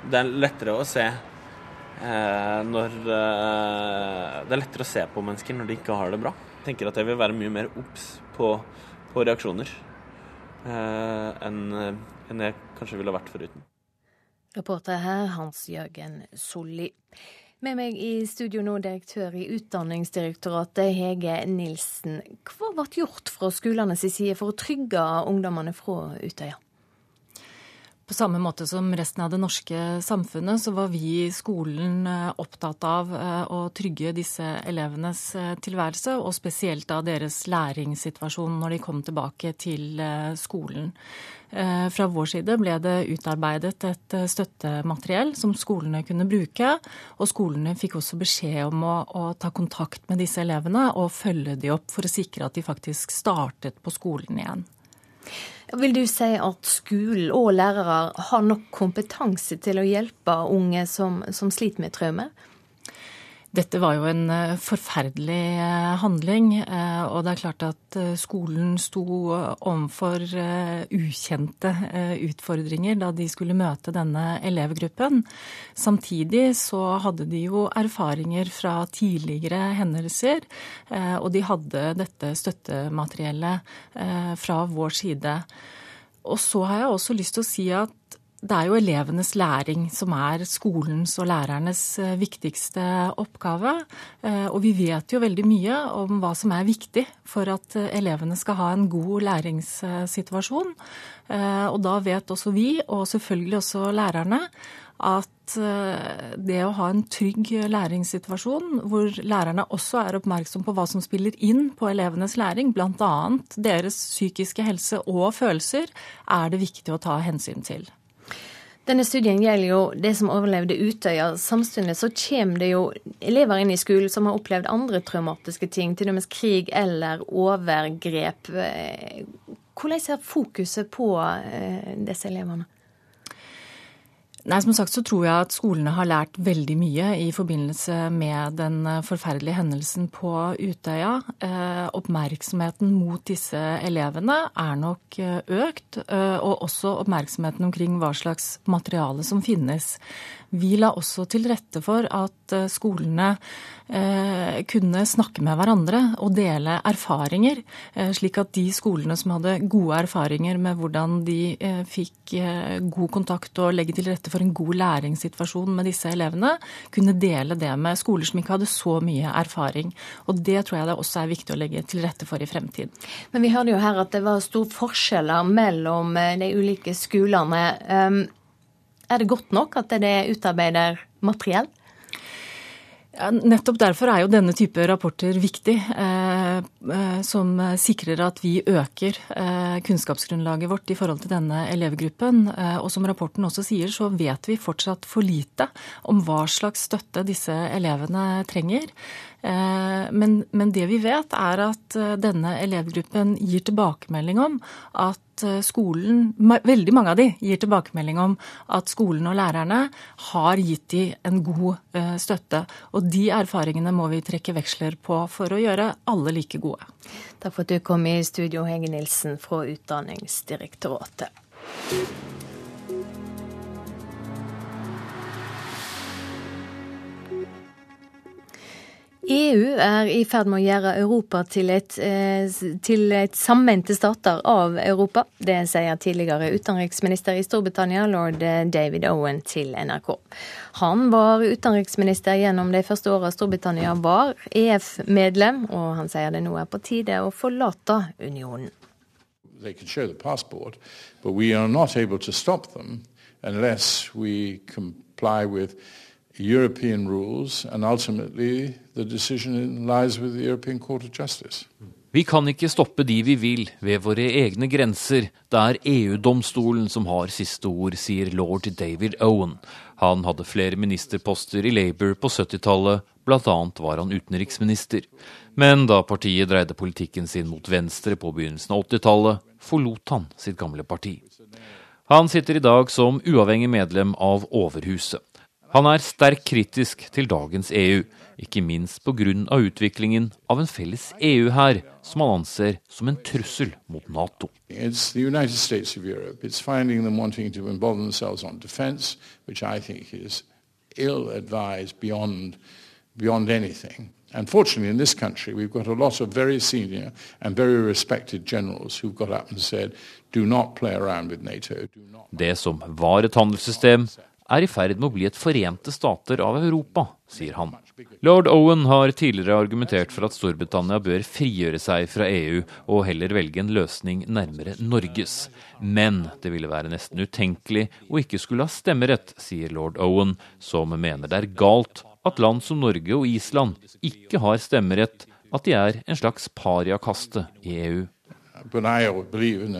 Det er lettere å se eh, når eh, Det er lettere å se på mennesker når de ikke har det bra. Jeg tenker at jeg vil være mye mer obs på, på, reaksjoner eh, enn en jeg kanskje ville vært foruten. Reporter her Hans Jørgen Solli. Med meg i studio nå, direktør i Utdanningsdirektoratet, Hege Nilsen. Hva ble gjort fra skolenes side for å trygge ungdommene fra Utøya? På samme måte som resten av det norske samfunnet, så var vi i skolen eh, opptatt av eh, å trygge disse elevenes eh, tilværelse, og spesielt av deres læringssituasjon når de kom tilbake til skolen. Fra vår side ble det utarbeidet et støttemateriell som skolene kunne bruke. Og skolene fikk også beskjed om å, å, ta kontakt med disse elevene og følge de opp for å sikre at de faktisk startet på skolen igjen. Vil du si at skolen og lærere har nok kompetanse til å hjelpe unge som, som sliter med traumer? Dette var jo en eh, forferdelig eh, handling. Eh, og det er klart at skolen sto overfor ukjente utfordringer da de skulle møte denne elevgruppen. Samtidig så hadde de jo erfaringer fra tidligere hendelser, og de hadde dette støttemateriellet fra vår side. Og så har jeg også lyst til å si at det er jo elevenes læring som er skolens og lærernes eh, viktigste oppgave. Eh, og vi vet jo veldig mye om hva som er viktig for at eh, elevene skal ha en god læringssituasjon. Og da vet også vi, og selvfølgelig også lærerne, at det å ha en trygg læringssituasjon, hvor lærerne også er oppmerksom på hva som spiller inn på elevenes læring, bl.a. deres psykiske helse og følelser, er det viktig å ta hensyn til. Denne studien gjelder jo det som overlevde Utøya. Samtidig så kommer det jo elever inn i skolen som har opplevd andre traumatiske ting, til dømes krig eller overgrep. Hvordan er fokuset på eh, disse elevene? Nei, Som sagt så tror jeg at skolene har lært veldig mye i forbindelse med den eh, forferdelige hendelsen på Utøya. Eh, oppmerksomheten mot disse elevene er nok eh, økt, og også oppmerksomheten omkring hva slags materiale som finnes. Vi la også til rette for at eh, skolene eh, kunne snakke med hverandre og dele erfaringer, eh, slik at de skolene som hadde gode erfaringer med hvordan de fikk god kontakt og legge til rette for en god læringssituasjon med disse elevene, kunne dele det med skoler som ikke hadde så mye erfaring. Og det tror jeg det også er viktig å legge til rette for i fremtiden. Men vi hørte jo her at det var store forskjeller mellom de ulike skolene. Er det godt nok at det utarbeider materiell? Nettopp derfor er jo denne type rapporter viktig, eh, eh, som sikrer at vi øker eh, kunnskapsgrunnlaget vårt i forhold til denne elevgruppen. Eh, og som rapporten også sier, så vet vi fortsatt for lite om hva slags støtte disse elevene trenger. Men, men det vi vet, er at denne elevgruppen gir tilbakemelding om at skolen, veldig mange av de gir tilbakemelding om at skolen og lærerne har gitt de en god støtte. Og de erfaringene må vi trekke veksler på for å gjøre alle like gode. Takk for at du kom i studio, Hege Nilsen fra Utdanningsdirektoratet. EU er i ferd med å gjøre Europa til et, eh, til et sammente stater av Europa. Det sier tidligere utenriksminister i Storbritannia, lord David Owen, til NRK. Han var utenriksminister gjennom de første åra Storbritannia var EF-medlem, og han sier det nå er på tide å forlate unionen. They can show the passport, but we are not able to stop them unless we comply with European rules, and ultimately the decision lies with the European Court of Justice. Vi kan ikke stoppe de vi vil ved våre egne grenser. Det er EU-domstolen som har siste ord, sier lord David Owen. Han hadde flere ministerposter i Labour på 70-tallet, bl.a. var han utenriksminister. Men da partiet dreide politikken sin mot venstre på begynnelsen av 80-tallet, forlot han sitt gamle parti. Han sitter i dag som uavhengig medlem av Overhuset. Han er sterkt kritisk til dagens EU, ikke minst pga. utviklingen av en felles EU-hær, som han anser som en trussel mot Nato. It's the United States of Europe. It's finding them wanting to involve themselves on defense, which I think is ill advised beyond, beyond anything. Unfortunately, in this country, we've got a lot of very senior and very respected generals who've got up and said, do not play around with NATO. Det som var et handelssystem, er i ferd med å bli et forente stater av Europa, sier han. Lord Owen har tidligere argumentert for at Storbritannia bør frigjøre seg fra EU og heller velge en løsning nærmere Norges. Men det ville være nesten utenkelig å ikke skulle ha stemmerett, sier lord Owen, som mener det er galt at land som Norge og Island ikke har stemmerett, at de er en slags pariakaste i EU. But I believe in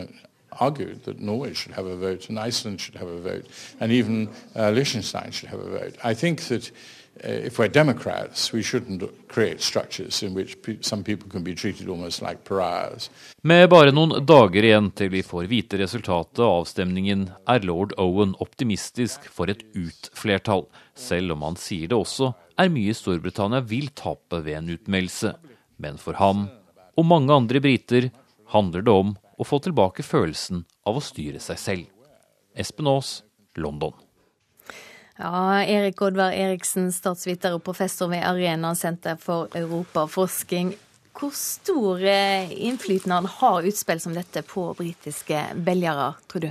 argued that Norway should have a vote and Iceland should have a vote and even uh, Liechtenstein should have a vote. I think that uh, if we're Democrats, we shouldn't create structures in which pe some people can be treated almost like pariahs. Med bare noen dager igjen til vi får vite resultatet av avstemningen, er lord Owen optimistisk for et ut-flertall, selv om han sier det også er mye Storbritannia vil tape ved en utmeldelse. Men for ham, og mange andre briter, handler det om og få tilbake følelsen av å styre seg selv. Espen Aas, London. Ja, Erik Oddvar Eriksen, statsviter og professor ved Arena senter for europaforskning. Hvor stor eh, innflytelse har utspill som dette på britiske velgere, tror du?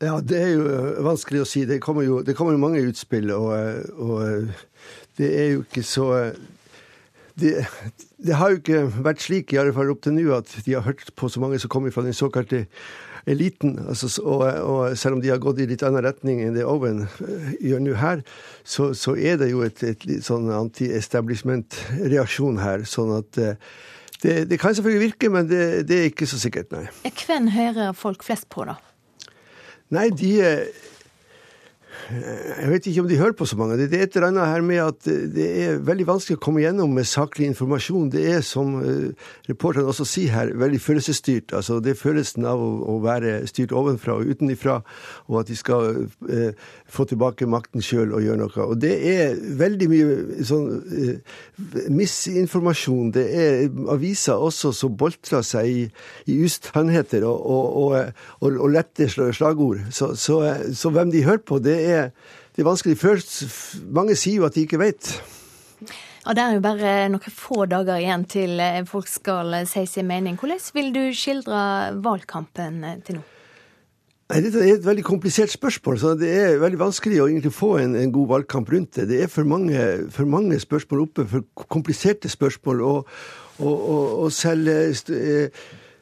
Ja, Det er jo eh, vanskelig å si. Det kommer jo, det kommer jo mange utspill, og, eh, og det er jo ikke så det, det, har jo ikke vært slik, i alle fall opp til nå, at de har hørt på så mange som kommer fra den såkalte eliten. Altså, og, og, selv om de har gått i litt annen retning enn det Owen eh, gjør nå her, så, så, er det jo et, et litt sånn anti-establishment-reaksjon her. sånn at eh, det, det, kan selvfølgelig virke, men det, det, er ikke så sikkert, nei. Hvem hører folk flest på, da? Nei, de jeg vet ikke om de hører på så mange. Det er et eller annet her med at det er veldig vanskelig å komme gjennom med saklig informasjon. Det er, som uh, reporteren også sier her, veldig følelsesstyrt. Altså, det er følelsen av å, være styrt ovenfra og utenifra, og at de skal uh, få tilbake makten sjøl og gjøre noe. Og det er veldig mye sånn misinformasjon. Det er aviser også som boltrer seg i, i ustannheter og, og, og, og, lette slagord. Så, så, så hvem de hører på, det er det er vanskelig. Først, mange sier jo at de ikke vet. Ja, Det er jo bare noen få dager igjen til eh, folk skal eh, si sin mening. Hvordan vil du skildre valgkampen eh, til nå? Nei, Dette er et veldig komplisert spørsmål, så det er veldig vanskelig å egentlig få en, en god valgkamp rundt det. Det er for mange, for mange spørsmål oppe, for kompliserte spørsmål. Og, og, og, og selv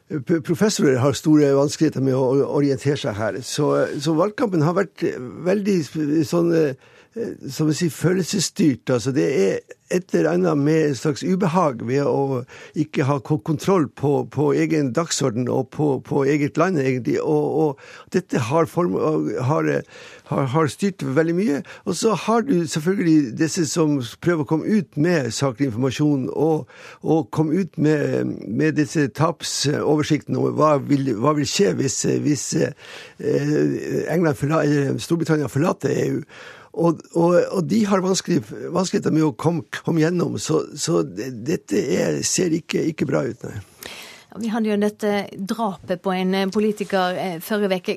Professorer har store vanskeligheter med å orientere seg her. Så, så valgkampen har vært veldig sånn som vi sier, følelsesstyrt. Altså det er et eller annet med en slags ubehag ved å ikke ha kontroll på, på egen dagsorden og på, på, eget land, egentlig. Og, og dette har, form, har, har, har, styrt veldig mye. Og så har du selvfølgelig disse som prøver å komme ut med saklig informasjon, og, og komme ut med, med disse tapsoversiktene om hva vil, hva vil skje hvis, hvis eh, England eller Storbritannia forlater EU. Og, og, og, de har vanskeligheter med å komme, komme gjennom, så, så dette er, ser ikke, ikke, bra ut, nei. Vi hadde jo dette drapet på en politiker eh, forrige uke.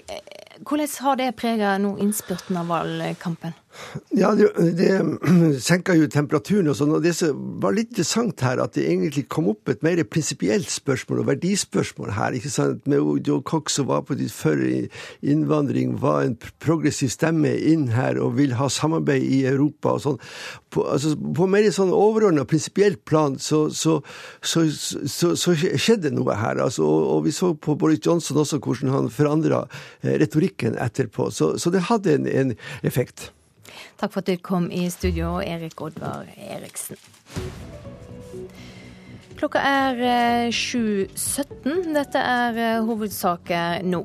Hvordan har det prega innspurten av valgkampen? Ja, det, det [clears throat] senka jo temperaturen og sånn. Og det som var litt interessant her, at det egentlig kom opp et mer prinsipielt spørsmål og verdispørsmål her. ikke sant? Med Joe Cox som var på ditt før innvandring, var en progressiv stemme inn her og vil ha samarbeid i Europa og sånn. På, altså, på mer sånn overordna prinsipielt plan så, så, så, så, skjedde noe her. Altså, og, og, vi så på Boris Johnson også hvordan han forandra eh, retorikken etterpå. Så, det hadde en, en effekt. Takk for at du kom i studio, Erik Oddvar Eriksen. Klokka er 7.17. Eh, Dette er eh, hovedsaker nå.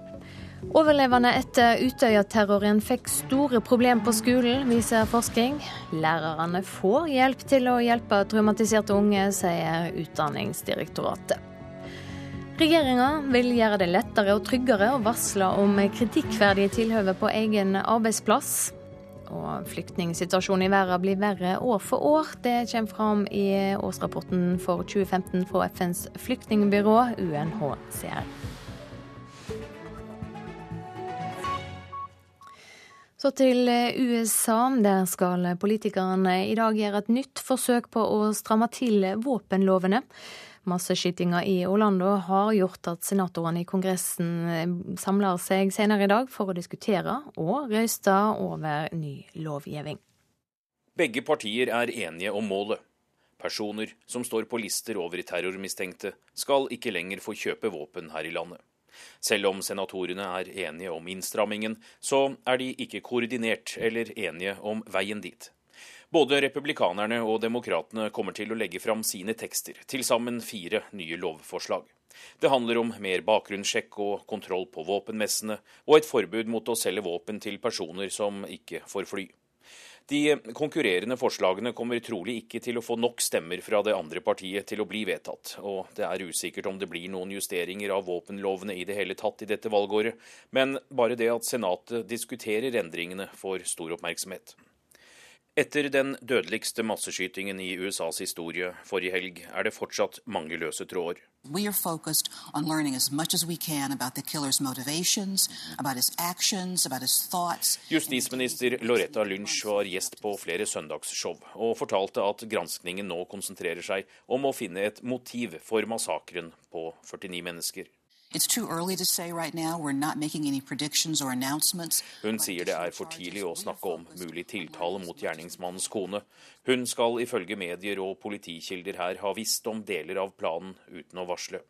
Overlevende etter Utøya-terroren fikk store problemer på skolen, viser forskning. Lærerne får hjelp til å hjelpe traumatiserte unge, sier Utdanningsdirektoratet. Regjeringa vil gjøre det lettere og tryggere å varsle om kritikkverdige tilhøve på egen arbeidsplass. Og flyktningsituasjonen i verden blir verre år for år. Det kommer fram i årsrapporten for 2015 fra FNs flyktningbyrå, UNHCR. Så til USA. Der skal politikerne i dag gjøre et nytt forsøk på å stramme til våpenlovene. Masseskytinga i Orlando har gjort at senatorene i Kongressen eh, samler seg senere i dag for å diskutere og røyste over ny lovgivning. Begge partier er enige om målet. Personer som står på lister over terrormistenkte, skal ikke lenger få kjøpe våpen her i landet. Selv om senatorene er enige om innstrammingen, så er de ikke koordinert eller enige om veien dit. Både republikanerne og demokratene kommer til å legge fram sine tekster, til sammen fire nye lovforslag. Det handler om mer bakgrunnssjekk og kontroll på våpenmessene, og et forbud mot å selge våpen til personer som ikke får fly. De konkurrerende forslagene kommer trolig ikke til å få nok stemmer fra det andre partiet til å bli vedtatt, og det er usikkert om det blir noen justeringer av våpenlovene i det hele tatt i dette valgåret, men bare det at Senatet diskuterer endringene, får stor oppmerksomhet. Etter den dødeligste masseskytingen i USAs historie forrige helg er det fortsatt mange løse tråder. Justisminister Loretta Lynch var gjest på flere søndagsshow og fortalte at granskningen nå konsentrerer seg om å finne et motiv for massakren på 49 mennesker. Hun sier det er for tidlig å snakke om mulig tiltale mot gjerningsmannens kone. Hun skal ifølge medier og politikilder her ha visst om deler av planen uten å varsle.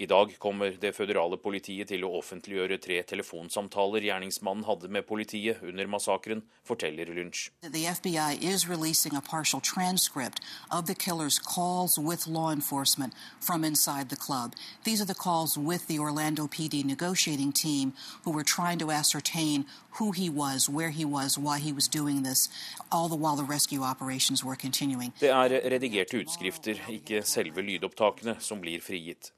I dag kommer det føderale politiet til å offentliggjøre tre telefonsamtaler gjerningsmannen hadde med politiet under massakren, forteller Lynch. FBI is releasing a partial transcript of the killer's calls with law enforcement from inside the club. These are the calls with the Orlando PD negotiating team who were trying to ascertain who he was, where he was, why he was doing this, all the while the rescue operations were continuing. Det er redigerte utskrifter, ikke selve lydopptakene, som blir frigitt.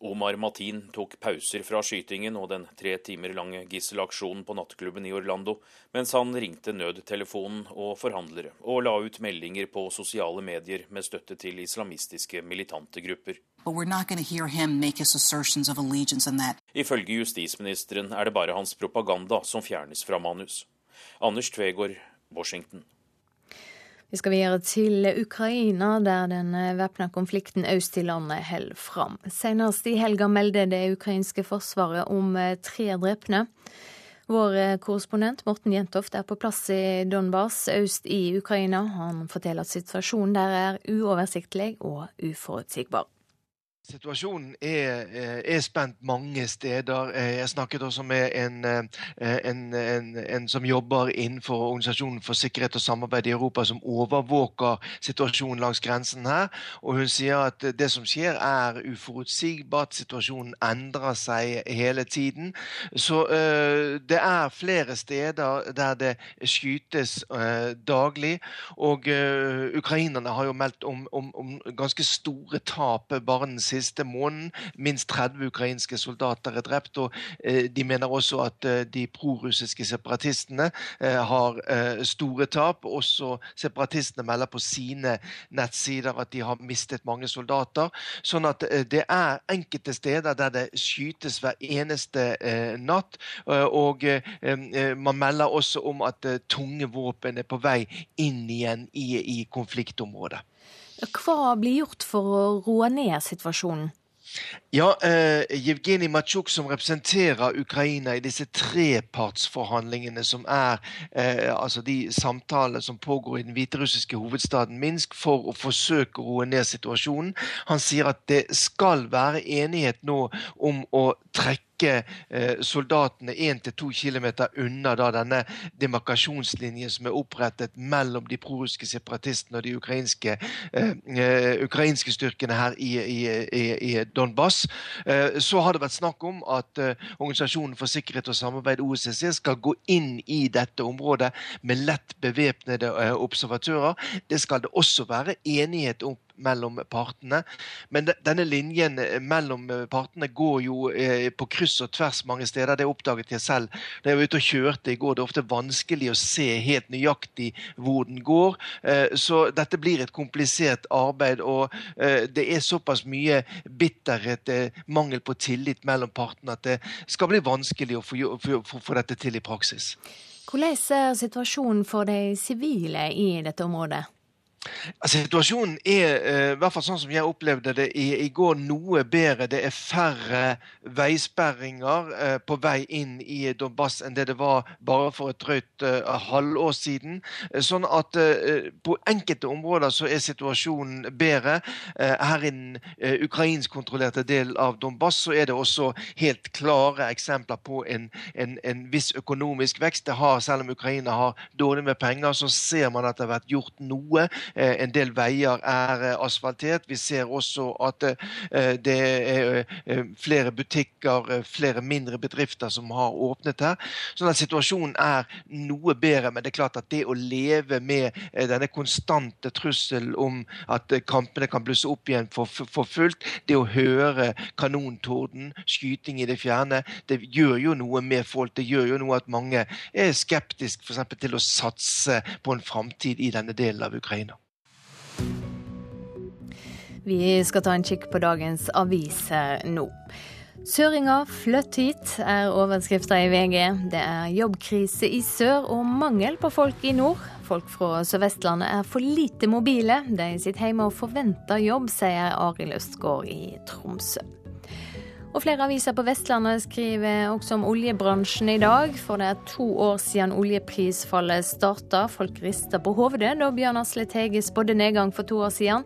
Omar Matin tok pauser fra skytingen og den tre timer lange gisselaksjonen på nattklubben i Orlando, mens han ringte nødtelefonen og forhandlere, og la ut meldinger på sosiale medier med støtte til islamistiske militante grupper. Ifølge justisministeren er det bare hans propaganda som fjernes fra manus. Anders Tvegård, Washington. Vi skal videre til Ukraina, der den væpna konflikten øst i landet holder fram. Senest i helga meldte det ukrainske forsvaret om eh, tre drepne. Vår eh, korrespondent Morten Jentoft er på plass i Donbas øst i Ukraina. Han forteller at situasjonen der er uoversiktlig og uforutsigbar. Situasjonen er, eh, er, spent mange steder. Eh, jeg snakket også med en, eh, en, en, en, som jobber innenfor Organisasjonen for sikkerhet og samarbeid i Europa, som overvåker situasjonen langs grensen her. Og hun sier at det som skjer er uforutsigbart. Situasjonen endrer seg hele tiden. Så uh, det er flere steder der det skytes uh, daglig. Og uh, ukrainerne har jo meldt om, om, om ganske store tap bare den siste måneden. Minst 30 ukrainske soldater er drept. og eh, De mener også at eh, de prorussiske separatistene eh, har store tap. Også separatistene melder på sine nettsider at de har mistet mange soldater. Sånn at det er enkelte steder der det skytes hver eneste natt. Og man melder også om at tunge våpen er på vei inn igjen i, i konfliktområdet. Hva blir gjort for å roe ned situasjonen? Ja, eh, Jevgenij Matsjuk, som representerer Ukraina i disse trepartsforhandlingene, som er eh, altså de samtalene som pågår i den hviterussiske hovedstaden Minsk for å forsøke å roe ned situasjonen, han sier at det skal være enighet nå om å trekke trekke eh, soldatene 1-2 km unna da, denne demarkasjonslinjen som er opprettet mellom de prorussiske separatistene og de ukrainske, eh, ukrainske styrkene her i, i, i Donbass. så har det vært snakk om at Organisasjonen for sikkerhet og samarbeid, OSSE, skal gå inn i dette området med lett bevæpnede observatører. Det skal det også være enighet om mellom partene. Men denne linjen eh, mellom eh, partene går jo eh, på kryss og tvers mange steder. Det oppdaget jeg selv da jeg var ute og kjørte i går. Det er ofte vanskelig å se helt nøyaktig hvor den går. Så dette blir et komplisert arbeid. Og det er såpass mye bitterhet, mangel på tillit mellom partene, at det skal bli vanskelig å få dette til i praksis. Hvordan er situasjonen for de sivile i dette området? Situasjonen er, eh, i hvert fall sånn som jeg opplevde det i, i går, noe bedre. Det er færre veisperringer eh, på vei inn i Donbass enn det det var bare for et drøyt uh, halvår siden. Sånn at på enkelte områder så er situasjonen bedre. Her i den ukrainskkontrollerte delen av Donbass så er det også helt klare eksempler på en, en, en viss økonomisk vekst. Det har, selv om Ukraina har dårlig med penger, så ser man at det har vært gjort noe Eh, en del veier er eh, asfaltert. Vi ser også at eh, det er flere butikker, flere mindre bedrifter som har åpnet her. Sånn at situasjonen er noe bedre. Men det er klart at det å leve med denne konstante trussel om at kampene kan blusse opp igjen for, for fullt, det å høre kanontorden, skyting i det fjerne, det gjør jo noe med folk. Det gjør jo noe at mange er skeptiske til å satse på en framtid i denne delen av Ukraina. Vi skal ta en kikk på dagens aviser nå. Søringer flytt hit, er overskrifta i VG. Det er jobbkrise i sør og mangel på folk i nord. Folk fra Sør-Vestlandet er for lite mobile. De sitter hjemme og forventer jobb, sier Arild Østgaard i Tromsø. Og flere aviser på Vestlandet skriver også om oljebransjen i dag. For det er to år siden oljeprisfallet starta. Folk rister på hodet da Bjørn Asle Tege spådde nedgang for to år siden.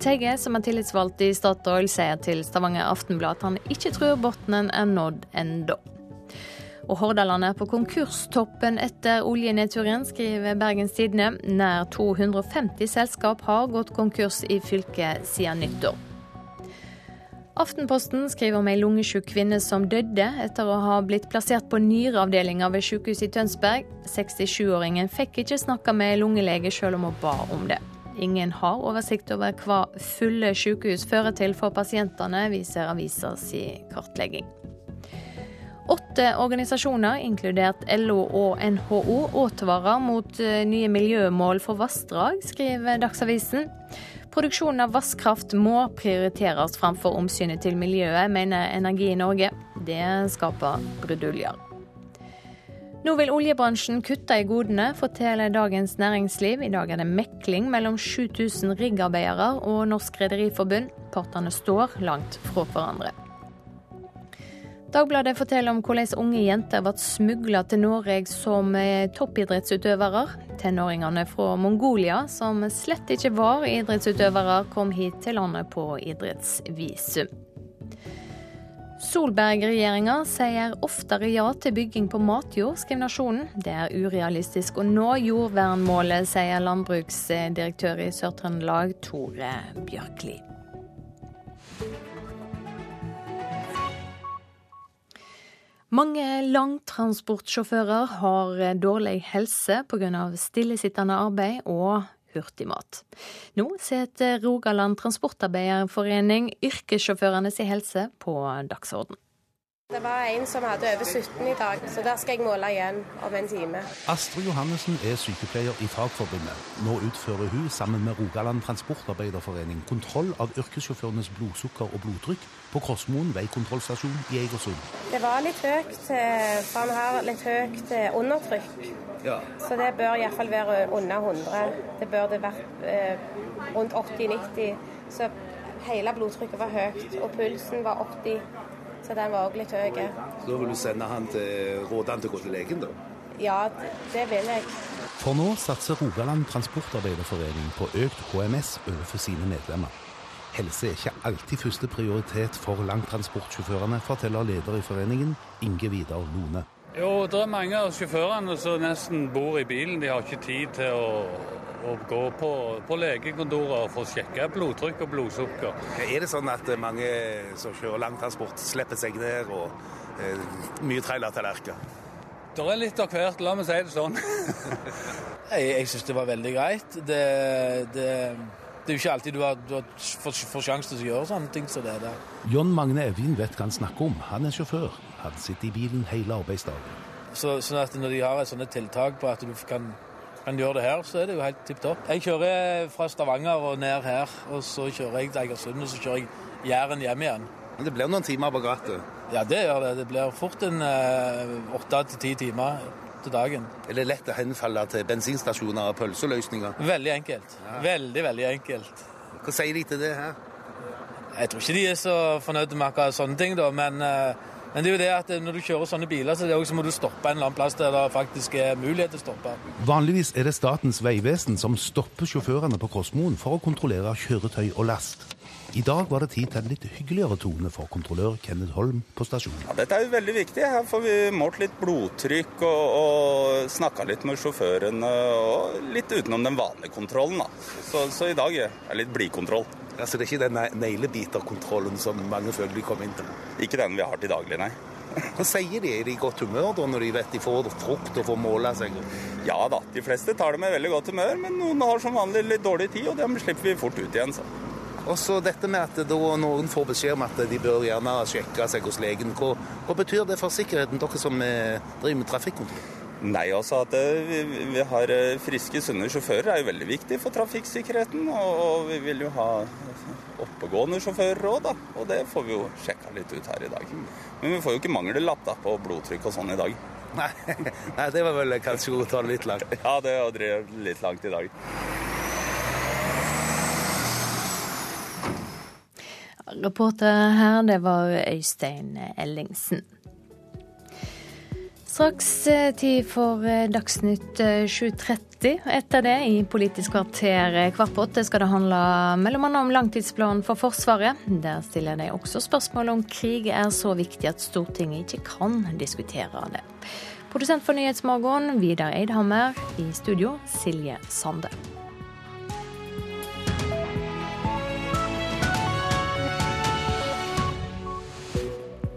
Tege, som er tillitsvalgt i Statoil, sier til Stavanger Aftenblad at han ikke tror bunnen er nådd ennå. Og Hordaland er på konkurstoppen etter oljenedturen, skriver Bergens Tidende. Nær 250 selskap har gått konkurs i fylket siden nyttår. Aftenposten skriver om ei lungesjuk kvinne som døde etter å ha blitt plassert på nyreavdelinga ved sykehuset i Tønsberg. 67-åringen fikk ikke snakka med lungelege selv om hun ba om det. Ingen har oversikt over hva fulle sykehus fører til for pasientene, viser avisa si kartlegging. Åtte organisasjoner, inkludert LO og NHO, advarer mot eh, nye miljømål for vassdrag, skriver Dagsavisen. Produksjonen av vasskraft må prioriteres framfor omsynet til miljøet, mener Energi i Norge. Det skaper bruduljer. Nå vil oljebransjen kutte i godene, forteller Dagens Næringsliv. I dag er det mekling mellom 7000 riggarbeidere og Norsk Rederiforbund. Partene står langt fra hverandre. Dagbladet forteller om hvordan unge jenter ble smugla til Norge som eh, toppidrettsutøvere. Tenåringene fra Mongolia, som slett ikke var idrettsutøvere, kom hit til landet på idrettsvisum. Solberg-regjeringa sier oftere ja til bygging på matjord, skriver Nasjonen. Det er urealistisk å nå jordvernmålet, sier landbruksdirektør i Sør-Trøndelag, Tore Bjørkli. Mange langtransportsjåfører har dårlig helse pga. stillesittende arbeid og hurtigmat. Nå setter Rogaland Transportarbeiderforening yrkessjåførenes helse på dagsorden. Det var en som hadde over 17 i dag, så der skal jeg måle igjen om en time. Astrid Johannessen er sykepleier i Fagforbundet. Nå utfører hun sammen med Rogaland Transportarbeiderforening kontroll av yrkessjåførenes blodsukker og blodtrykk på Krossmoen veikontrollstasjon i Egersund. Det var litt høyt, for han har litt høyt undertrykk. Ja. Så det bør iallfall være under 100. Det burde vært eh, rundt 80-90. Så hele blodtrykket var høyt, og pulsen var 80. Så den var òg litt høy. Så da vil du sende han til, råde han til å gå til legen, da? Ja, det vil jeg. For nå satser Rogaland Transportarbeiderforening på økt HMS overfor sine medlemmer. Helse er ikke alltid første prioritet for langtransportsjåførene, forteller leder i foreningen, Inge Vidar Lone. Jo, det er mange av sjåførene som nesten bor i bilen. De har ikke tid til å å gå på, på legekontoret og få sjekka blodtrykk og blodsukker. Er det sånn at mange som kjører langtransport, slipper seg ned og eh, mye trailertallerkener? Det er litt av hvert, la meg si det sånn. [laughs] jeg jeg syns det var veldig greit. Det, det, det, er jo ikke alltid du har, du har får, får sjanse til å gjøre sånne ting som det der. John Magne Evjen vet hva han snakker om. Han er sjåfør. Han sitter i bilen hele arbeidsdagen. Så, sånn at når de har et sånt tiltak på at du kan kan gjøre det her, så er det jo helt tipp topp. Jeg kjører fra Stavanger og ned her, og så kjører jeg til Egersund, og så kjører jeg Jæren hjem igjen. Men det blir noen timer på rattet? Ja, det gjør det. Det blir fort en eh, åtte til ti timer til dagen. Er det lett å henfalle til bensinstasjoner og pølseløsninger? Veldig enkelt. Ja. Veldig, veldig enkelt. Hva sier de til det her? Jeg tror ikke de er så fornøyde med akkurat sånne ting, da, men uh, men det er jo det at når du kjører sånne biler, så, så må du stoppe en eller annen plass der det faktisk er mulighet til å stoppe. Vanligvis er det Statens vegvesen som stopper sjåførene på Krossmoen for å kontrollere kjøretøy og last. I dag var det tid til en litt hyggeligere tone for kontrollør Kenneth Holm på stasjonen. Ja, dette er jo veldig viktig. Her får vi målt litt blodtrykk og, og snakka litt med sjåførene. og Litt utenom den vanlige kontrollen. da. Så, så i dag er det litt blidkontroll. Altså Det er ikke den neglebiterkontrollen som mange føler de kommer inn til? Ikke den vi har til daglig, nei. Hva sier de? Er de i godt humør da, når de vet de får frukt og får måle seg? Ja da, de fleste tar det med veldig godt humør, men noen har som vanlig litt dårlig tid, og dem slipper vi fort ut igjen. så. Og så dette med at noen får beskjed om at de bør gjerne sjekke seg hos legen. Hva, hva betyr det for sikkerheten, dere som eh, driver med trafikkontroll? Nei, altså at eh, vi, har eh, friske, sunne sjåfører er jo veldig viktig for trafikksikkerheten. Og, vi vil jo ha oppegående sjåfører òg, da. Og det får vi jo sjekka litt ut her i dag. Men vi får jo ikke mangellapp på blodtrykk og sånn i dag. Nei, [laughs] nei det var vel kanskje å ta det litt langt. Ja, det er å drive litt langt i dag. Reporter her, det var Øystein Ellingsen. Straks eh, tid for eh, Dagsnytt 7.30. Eh, Etter det, i Politisk kvarter kvart på åtte, skal det handle mellom annet om langtidsplanen for Forsvaret. Der stiller de også spørsmål om krig er så viktig at Stortinget ikke kan diskutere det. Produsent for Nyhetsmorgen, Vidar Eidhammer. I studio, Silje Sande.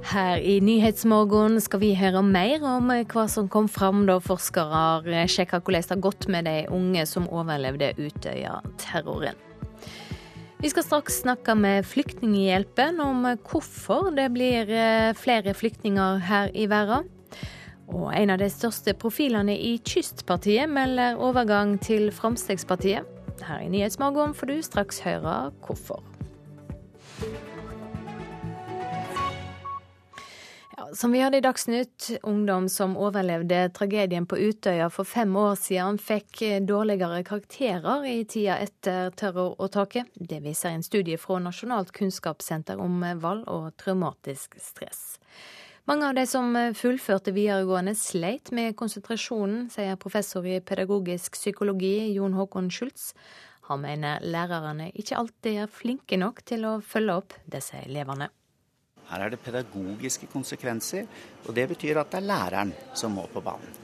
Her i Nyhetsmorgen skal vi høre mer om hva som kom fram da forskere sjekka hvordan det har gått med de unge som overlevde Utøya-terroren. Vi skal straks snakke med Flyktninghjelpen om hvorfor det blir eh, flere flyktninger her i verden. Og en av de største profilene i Kystpartiet melder overgang til Fremskrittspartiet. Her i Nyhetsmorgen får du straks høre hvorfor. Som vi hørte i Dagsnytt, ungdom som overlevde tragedien på Utøya for fem år siden, fikk dårligere karakterer i tida etter terroråtaket. Det viser en studie fra Nasjonalt kunnskapssenter om vold og traumatisk stress. Mange av de som fullførte videregående sleit med konsentrasjonen, sier professor i pedagogisk psykologi Jon Håkon Schultz. Han mener lærerne ikke alltid er flinke nok til å følge opp disse elevene. Her er det pedagogiske konsekvenser, og det betyr at det er læreren som må på banen.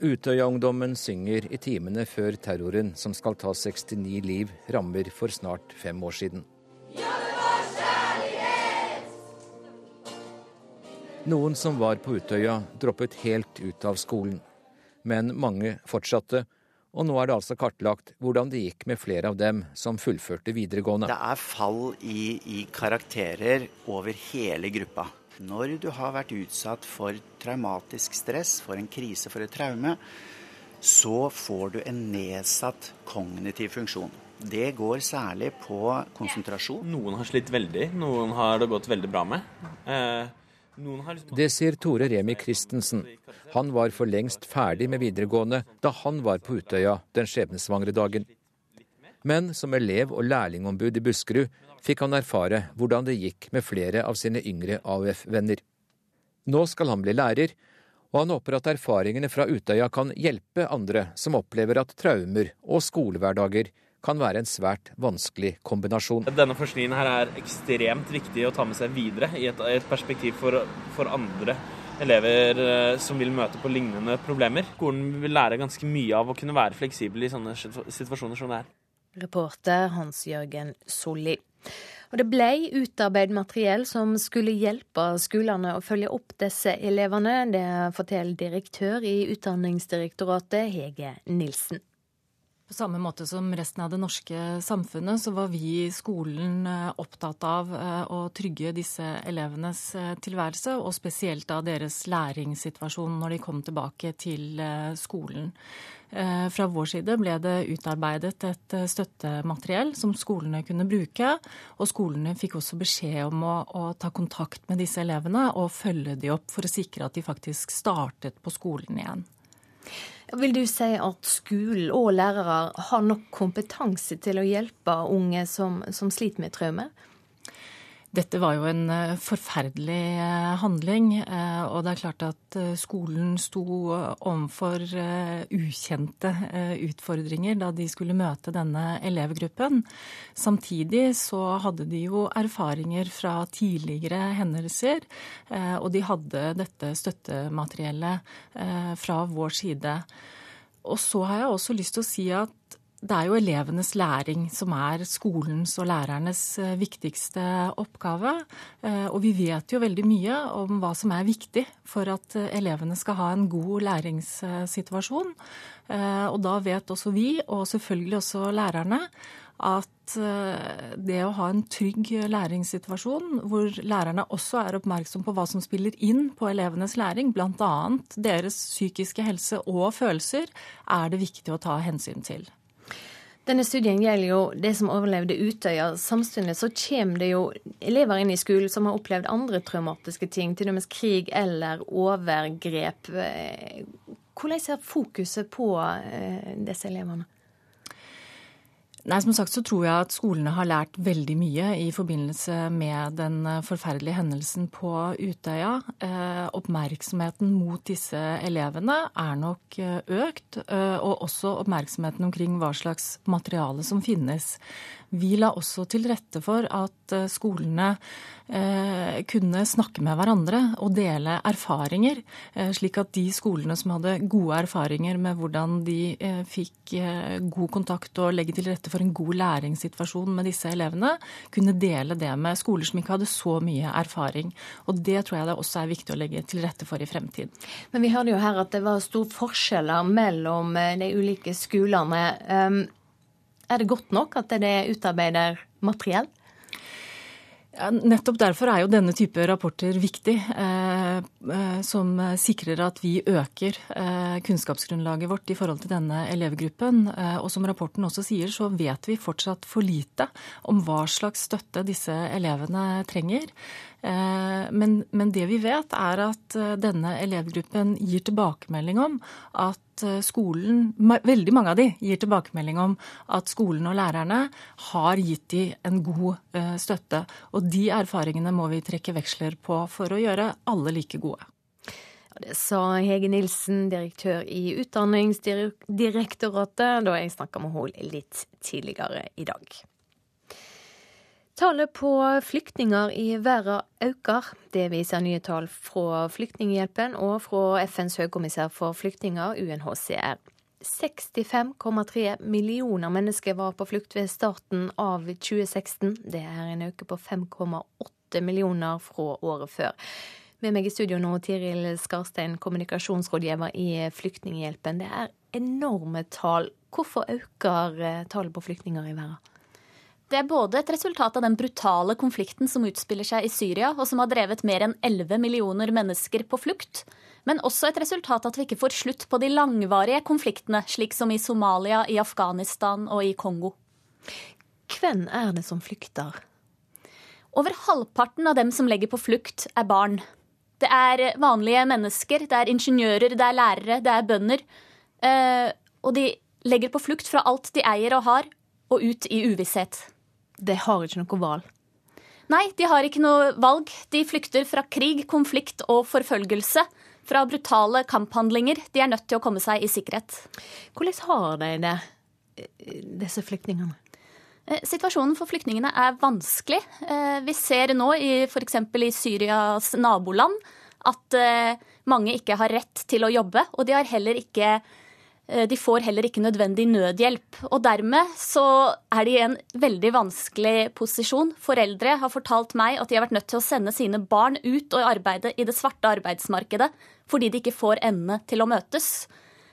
Utøya-ungdommen synger i timene før terroren som skal ta 69 liv, rammer for snart fem år siden. Noen som var på Utøya, droppet helt ut av skolen. Men mange fortsatte, og nå er det altså kartlagt hvordan det gikk med flere av dem som fullførte videregående. Det er fall i, i karakterer over hele gruppa. Når du har vært utsatt for traumatisk stress, for en krise, for et traume, så får du en nedsatt kognitiv funksjon. Det går særlig på konsentrasjon. Noen har slitt veldig, noen har det gått veldig bra med. Eh. Det sier Tore Remi Christensen. Han var for lengst ferdig med videregående da han var på Utøya den skjebnesvangre dagen. Men som elev og lærlingombud i Buskerud fikk han erfare hvordan det gikk med flere av sine yngre AUF-venner. Nå skal han bli lærer, og han håper at erfaringene fra Utøya kan hjelpe andre som opplever at traumer og skolehverdager kan være en svært vanskelig kombinasjon. Denne forskningen her er ekstremt viktig å ta med seg videre i et, et perspektiv for, for, andre elever eh, som vil møte på lignende problemer. Skolen vil lære ganske mye av å kunne være fleksibel i sånne situasjoner som det er. Reporter Hans-Jørgen Solli. Og det ble utarbeidet materiell som skulle hjelpe skolene å følge opp disse elevene. Det forteller direktør i Utdanningsdirektoratet, Hege Nilsen. På samme måte som resten av det norske samfunnet, så var vi i skolen eh, opptatt av eh, å trygge disse elevenes eh, tilværelse, og spesielt av deres læringssituasjon når de kom tilbake til skolen. Fra vår side ble det utarbeidet et støttemateriell som skolene kunne bruke. Og skolene fikk også beskjed om å, å, ta kontakt med disse elevene og følge de opp for å sikre at de faktisk startet på skolen igjen. Vil du si at skolen og lærere har nok kompetanse til å hjelpe unge som, som sliter med traume? Dette var jo en eh, forferdelig eh, handling. Eh, og det er klart at skolen sto overfor ukjente utfordringer da de skulle møte denne elevgruppen. Samtidig så hadde de jo erfaringer fra tidligere hendelser, og de hadde dette støttemateriellet fra vår side. Og så har jeg også lyst til å si at det er jo elevenes læring som er skolens og lærernes eh, viktigste oppgave. Eh, og vi vet jo veldig mye om hva som er viktig for at eh, elevene skal ha en god læringssituasjon. Og da vet også vi, og selvfølgelig også lærerne, at det å ha en trygg læringssituasjon, hvor lærerne også er oppmerksom på hva som spiller inn på elevenes læring, bl.a. deres psykiske helse og følelser, er det viktig å ta hensyn til. Denne studien gjelder jo det som overlevde Utøya. Samtidig så kommer det jo elever inn i skolen som har opplevd andre traumatiske ting, til og med krig eller overgrep. Hvordan er fokuset på eh, disse elevene? Nei, som sagt så tror jeg at skolene har lært veldig mye i forbindelse med den eh, forferdelige hendelsen på Utøya. Eh, oppmerksomheten mot disse elevene er nok eh, økt, eh, og også oppmerksomheten omkring hva slags materiale som finnes. Vi la også til rette for at eh, skolene eh, kunne snakke med hverandre og dele erfaringer, eh, slik at de skolene som hadde gode erfaringer med hvordan de fikk god kontakt og legge til rette for en god læringssituasjon med disse elevene, kunne dele det med skoler som ikke hadde så mye erfaring. Og det tror jeg det også er viktig å legge til rette for i fremtiden. Men vi hørte jo her at det var store forskjeller mellom de ulike skolene. Er det godt nok at det utarbeider materiell? Ja, nettopp derfor er jo denne type rapporter viktig, eh, eh, som sikrer at vi øker eh, kunnskapsgrunnlaget vårt i forhold til denne elevgruppen. Eh, og som rapporten også sier, så vet vi fortsatt for lite om hva slags støtte disse elevene trenger. Eh, men, men det vi vet, er at eh, denne elevgruppen gir tilbakemelding om at eh, skolen, veldig mange av de, gir tilbakemelding om at skolen og lærerne har gitt de en god støtte. Og de erfaringene må vi trekke veksler på for å gjøre alle like gode. Det sa Hege Nilsen, direktør i Utdanningsdirektoratet, da jeg snakka med henne litt tidligere i dag. Tallet på flyktninger i verden øker. Det viser nye tall fra Flyktninghjelpen og fra FNs høykommissær for flyktninger, UNHCR. 65,3 millioner mennesker var på flukt ved starten av 2016. Det er en økning på 5,8 millioner fra året før. Med meg i studio nå, Tiril Skarstein, kommunikasjonsrådgiver i Flyktninghjelpen. Det er enorme tall. Hvorfor øker eh, tallet på flyktninger i verden? Det er både et resultat av den brutale konflikten som utspiller seg i Syria, og som har drevet mer enn 11 millioner mennesker på flukt, men også et resultat av at vi ikke får slutt på de langvarige konfliktene, slik som i Somalia, i Afghanistan og i Kongo. Hvem er det som flykter? Over halvparten av dem som legger på flukt, er barn. Det er vanlige mennesker, det er ingeniører, det er lærere, det er bønder. Eh, og de legger på flukt fra alt de eier og har, og ut i uvisshet. De har ikke noe valg? Nei, de har ikke noe valg. De flykter fra krig, konflikt og forfølgelse. Fra brutale kamphandlinger. De er nødt til å komme seg i sikkerhet. Hvordan har de det, disse flyktningene? Eh, situasjonen for flyktningene er vanskelig. Eh, vi ser nå f.eks. i Syrias naboland at eh, mange ikke har rett til å jobbe, og de har heller ikke de får heller ikke nødvendig nødhjelp. Og dermed så er de i en veldig vanskelig posisjon. Foreldre har fortalt meg at de har vært nødt til å sende sine barn ut og arbeide i det svarte arbeidsmarkedet fordi de ikke får endene til å møtes.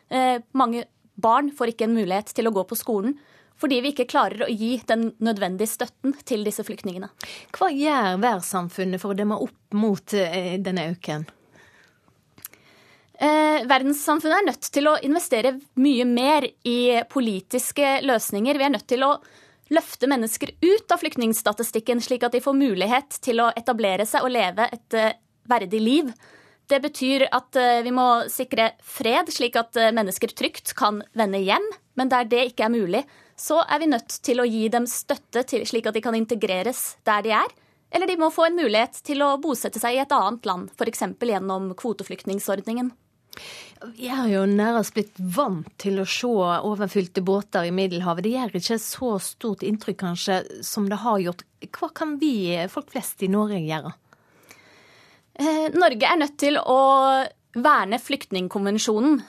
Eh, mange barn får ikke en mulighet til å gå på skolen fordi vi ikke klarer å gi den nødvendige støtten til disse flyktningene. Hva gjør verdenssamfunnet for å demme opp mot eh, denne øken? Eh, verdenssamfunnet er nødt til å investere mye mer i politiske løsninger. Vi er nødt til å løfte mennesker ut av flyktningstatistikken, slik at de får mulighet til å etablere seg og leve et eh, verdig liv. Det betyr at eh, vi må sikre fred, slik at uh, mennesker trygt kan vende hjem. Men der det ikke er mulig, så er vi nødt til å gi dem støtte til, slik at de kan integreres der de er. Eller de må få en mulighet til å bosette seg i et annet land, f.eks. gjennom kvoteflyktningsordningen. Vi er jo nærmest blitt vant til å se overfylte båter i Middelhavet. Det gjør ikke så stort inntrykk kanskje som det har gjort. Hva kan vi, folk flest i Norge, gjøre? Eh, Norge er nødt til å verne flyktningkonvensjonen.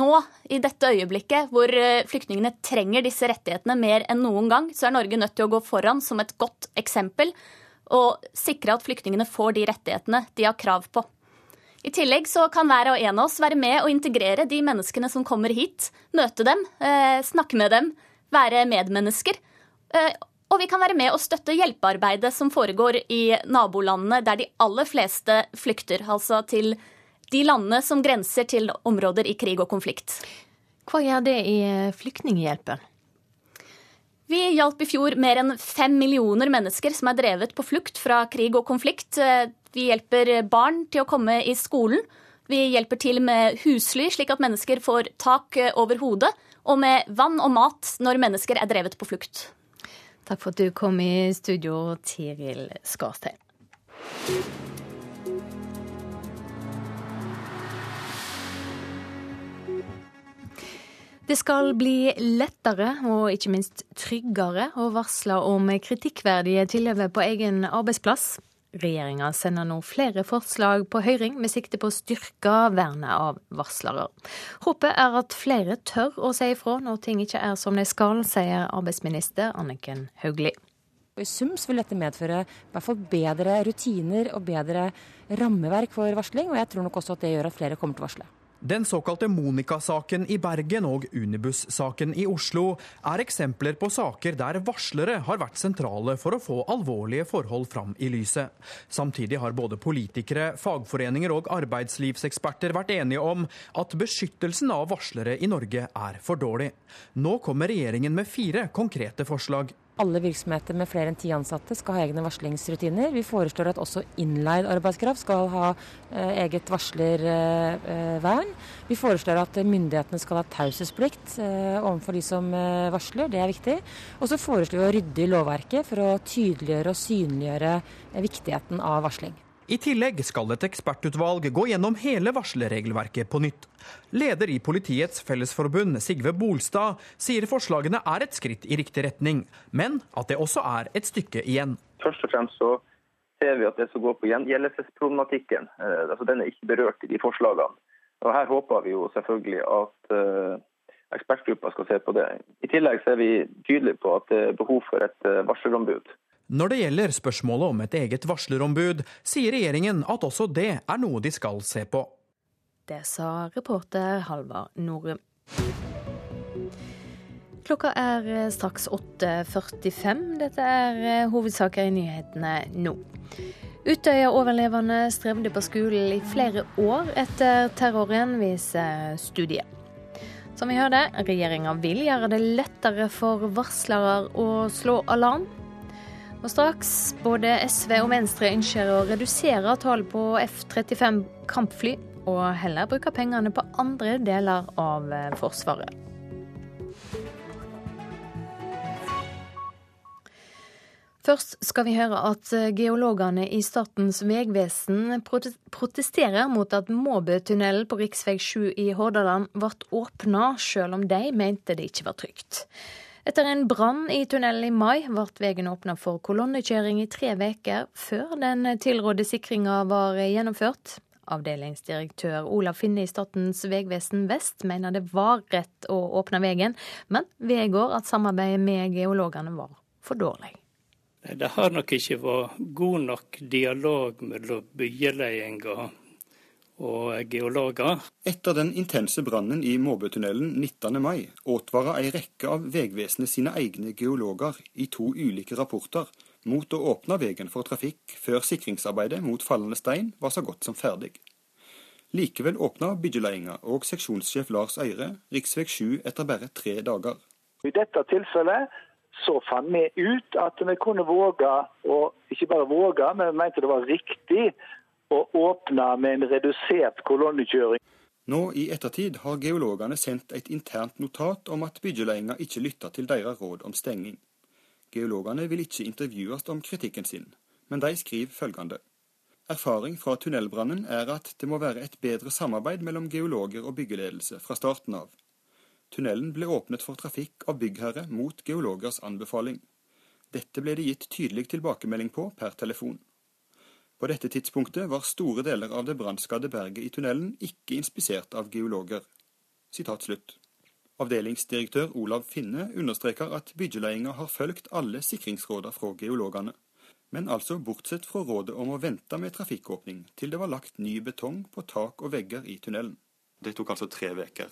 Nå, i dette øyeblikket hvor eh, flyktningene trenger disse rettighetene mer enn noen gang, så er Norge nødt til å gå foran som et godt eksempel og sikre at flyktningene får de rettighetene de har krav på. I tillegg så kan hver og en av oss være med og integrere de menneskene som kommer hit. Møte dem, eh, snakke med dem, være medmennesker. Eh, og vi kan være med og støtte hjelpearbeidet som foregår i nabolandene der de aller fleste flykter. Altså til de landene som grenser til områder i krig og konflikt. Hva gjør det i Flyktninghjelpen? Vi hjalp i fjor mer enn fem millioner mennesker som er drevet på flukt fra krig og konflikt. Vi hjelper barn til å komme i skolen. Vi hjelper til med husly, slik at mennesker får tak over hodet. Og med vann og mat når mennesker er drevet på flukt. Takk for at du kom i studio, Tiril Skarstein. Det skal bli lettere og ikke minst tryggere å varsle om kritikkverdige tilhøve på egen arbeidsplass. Regjeringa sender nå flere forslag på høring med sikte på å styrke vernet av varslere. Håpet er at flere tør å si ifra når ting ikke er som de skal, sier arbeidsminister Anniken Hauglie. I sum vil dette medføre hvert fall bedre rutiner og bedre rammeverk for varsling, og jeg tror nok også at det gjør at flere kommer til å varsle. Den såkalte Monica-saken i Bergen og Unibus-saken i Oslo er eksempler på saker der varslere har vært sentrale for å få alvorlige forhold fram i lyset. Samtidig har både politikere, fagforeninger og arbeidslivseksperter vært enige om at beskyttelsen av varslere i Norge er for dårlig. Nå kommer regjeringen med fire konkrete forslag. Alle virksomheter med flere enn ti ansatte skal ha egne varslingsrutiner. Vi foreslår at også innleid arbeidskraft skal ha eh, eget varslervern. Vi foreslår at myndighetene skal ha taushetsplikt overfor de som varsler, det er viktig. Og så foreslår vi å rydde i lovverket for å tydeliggjøre og synliggjøre viktigheten av varsling. I tillegg skal et ekspertutvalg gå gjennom hele varslerregelverket på nytt. Leder i Politiets Fellesforbund, Sigve Bolstad, sier forslagene er et skritt i riktig retning, men at det også er et stykke igjen. Først og fremst så ser vi at det som går på gjengjeldelsesproblematikken, eh, altså den er ikke berørt i de forslagene. Og Her håper vi jo selvfølgelig at uh, ekspertgruppa skal se på det. I tillegg så er vi tydelige på at det er behov for et uh, varslerombud. Når det gjelder spørsmålet om et eget varslerombud, sier regjeringen at også det er noe de skal se på. Det sa reporter Halvard Norum. Klokka er straks 8.45. Dette er hovedsaker i nyhetene nå. Utøya-overlevende strevde på skolen i flere år etter terroren, viser studiet. Som vi hørte, regjeringa vil gjøre det lettere for varslere å slå alarm. Og straks både SV og Venstre ønsker å redusere tallet på F-35 kampfly, og heller bruke pengene på andre deler av eh, Forsvaret. Først skal vi høre at eh, geologene i Statens vegvesen protesterer mot at Måbøtunnelen på rv. 7 i Hordaland ble åpna, selv om de mente det ikke var trygt. Etter en brann i tunnelen i mai ble veien åpna for kolonnekjøring i tre uker før den tilrådde sikringa var gjennomført. Avdelingsdirektør Olav Finne i Statens vegvesen Vest mener det var rett å åpne veien, men vedgår at samarbeidet med geologene var for dårlig. Det har nok ikke vært god nok dialog mellom byggeledelsen og geologer. Etter den intense brannen i Måbøtunnelen 19. mai advarer ei rekke av Vegvesenet sine egne geologer i to ulike rapporter mot å åpne veien for trafikk før sikringsarbeidet mot fallende stein var så godt som ferdig. Likevel åpna byggeledelsen og seksjonssjef Lars Eire rv. 7 etter bare tre dager. I dette tilfellet så fant vi ut at vi kunne våge, og ikke bare våge, men vi mente det var riktig å åpne med en redusert kolonnekjøring. Nå i ettertid har geologene sendt et internt notat om at byggeledelsen ikke lytta til deres råd om stenging. Geologene vil ikke intervjues om kritikken sin, men de skriver følgende. Erfaring fra tunnelbrannen er at det må være et bedre samarbeid mellom geologer og byggeledelse fra starten av. Tunnelen ble åpnet for trafikk av byggherre mot geologers anbefaling. Dette ble det gitt tydelig tilbakemelding på per telefon. På dette tidspunktet var store deler av det brannskadde berget i tunnelen ikke inspisert av geologer. Sitat slutt. Avdelingsdirektør Olav Finne understreker at byggeledelsen har fulgt alle sikringsrådene fra geologene, men altså bortsett fra rådet om å vente med trafikkåpning til det var lagt ny betong på tak og vegger i tunnelen. Det tok altså tre uker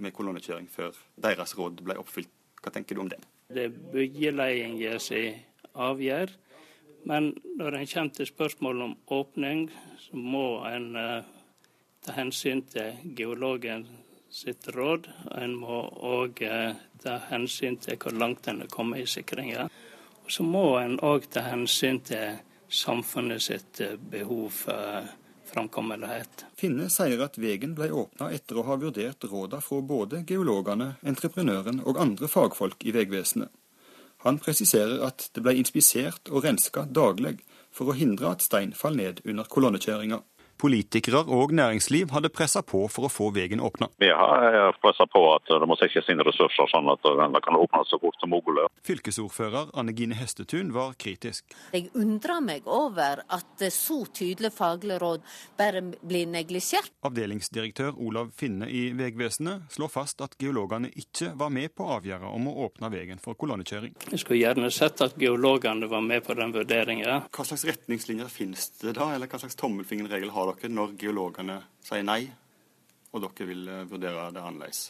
med kolonnekjøring før deres råd ble oppfylt. Hva tenker du om det? Det er byggeledelsen som avgjør. Men når en kommer til spørsmålet om åpning, så må en uh, ta hensyn til geologen sitt råd. En må òg uh, ta hensyn til hvor langt en er kommet i sikringa. Og så må en òg ta hensyn til samfunnet sitt uh, behov for framkommelighet. Finne sier at veien ble åpna etter å ha vurdert rådene fra både geologene, entreprenøren og andre fagfolk i Vegvesenet. Han presiserer at det ble inspisert og renska daglig for å hindre at stein faller ned under kolonnekjøringa. Politikere og næringsliv hadde pressa på for å få veien åpna. Vi har eh, pressa på at det må settes inn ressurser, sånn at den kan åpnes så fort som mulig. Fylkesordfører Anne Gine Hestetun var kritisk. Jeg undrer meg over at så tydelig faglig råd bare blir neglisjert. Avdelingsdirektør Olav Finne i Vegvesenet slår fast at geologene ikke var med på avgjørelsen om å åpne veien for kolonnekjøring. Jeg skulle gjerne sett at geologene var med på den vurderingen. Hva slags retningslinjer finnes det da, eller hva slags tommelfingerregel har dere når geologene sier nei, og dere vil eh, vurdere det annerledes?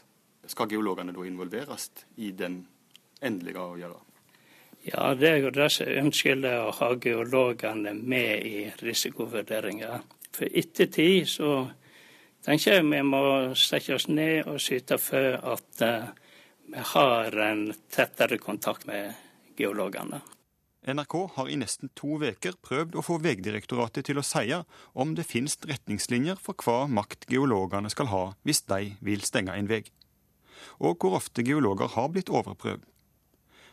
Skal geologene da involveres i den endelige avgjørelsen? Ja, det er jo det som er ønskelig å ha geologene med i risikovurderinger. For ettertid så tenker jeg vi må sette oss ned og syte for at uh, vi har en tettere kontakt med geologene. NRK har i nesten to uker prøvd å få Vegdirektoratet til å si om det finnes retningslinjer for hva makt geologene skal ha hvis de vil stenge en vei, og hvor ofte geologer har blitt overprøvd.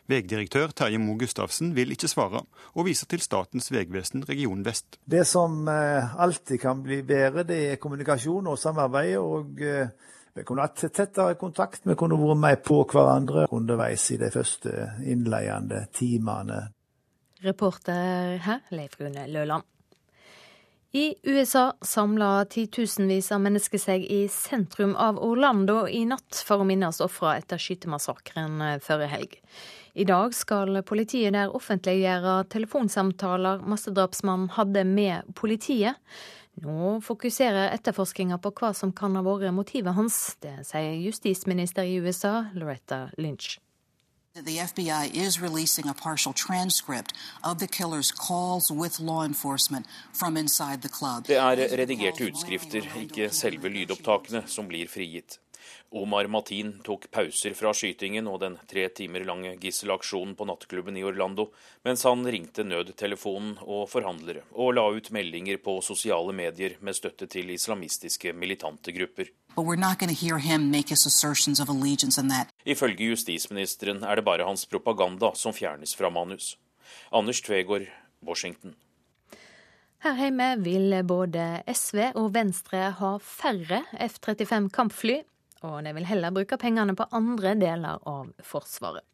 Vegdirektør Terje Moe Gustavsen vil ikke svare, og viser til Statens vegvesen region vest. Det som eh, alltid kan bli bedre, det er kommunikasjon og samarbeid. og eh, Vi kunne hatt tettere kontakt, vi kunne vært med på hverandre underveis i de første innledende timene. Reporter her, Leif Rune Løland. I USA samla titusenvis av mennesker seg i sentrum av Orlando i natt for å minnes ofra etter skytemassakren eh, forrige helg. I dag skal politiet der offentliggjøre telefonsamtaler massedrapsmannen hadde med politiet. Nå fokuserer etterforskninga på hva som kan ha vært motivet hans. Det sier justisminister i USA, Loretta Lynch. The FBI is releasing a partial transcript of the killer's calls with law enforcement from inside the club. Det er redigerte utskrifter, ikke selve lydopptakene, som blir frigitt. Omar Matin tok pauser fra skytingen og den tre timer lange gisselaksjonen på nattklubben i Orlando, mens han ringte nødtelefonen og forhandlere, og la ut meldinger på sosiale medier med støtte til islamistiske militante grupper. Ifølge justisministeren er det bare hans propaganda som fjernes fra manus. Anders Tvegård, Washington. Her hjemme vil både SV og Venstre ha færre F-35 kampfly, og de vil heller bruke pengene på andre deler av Forsvaret.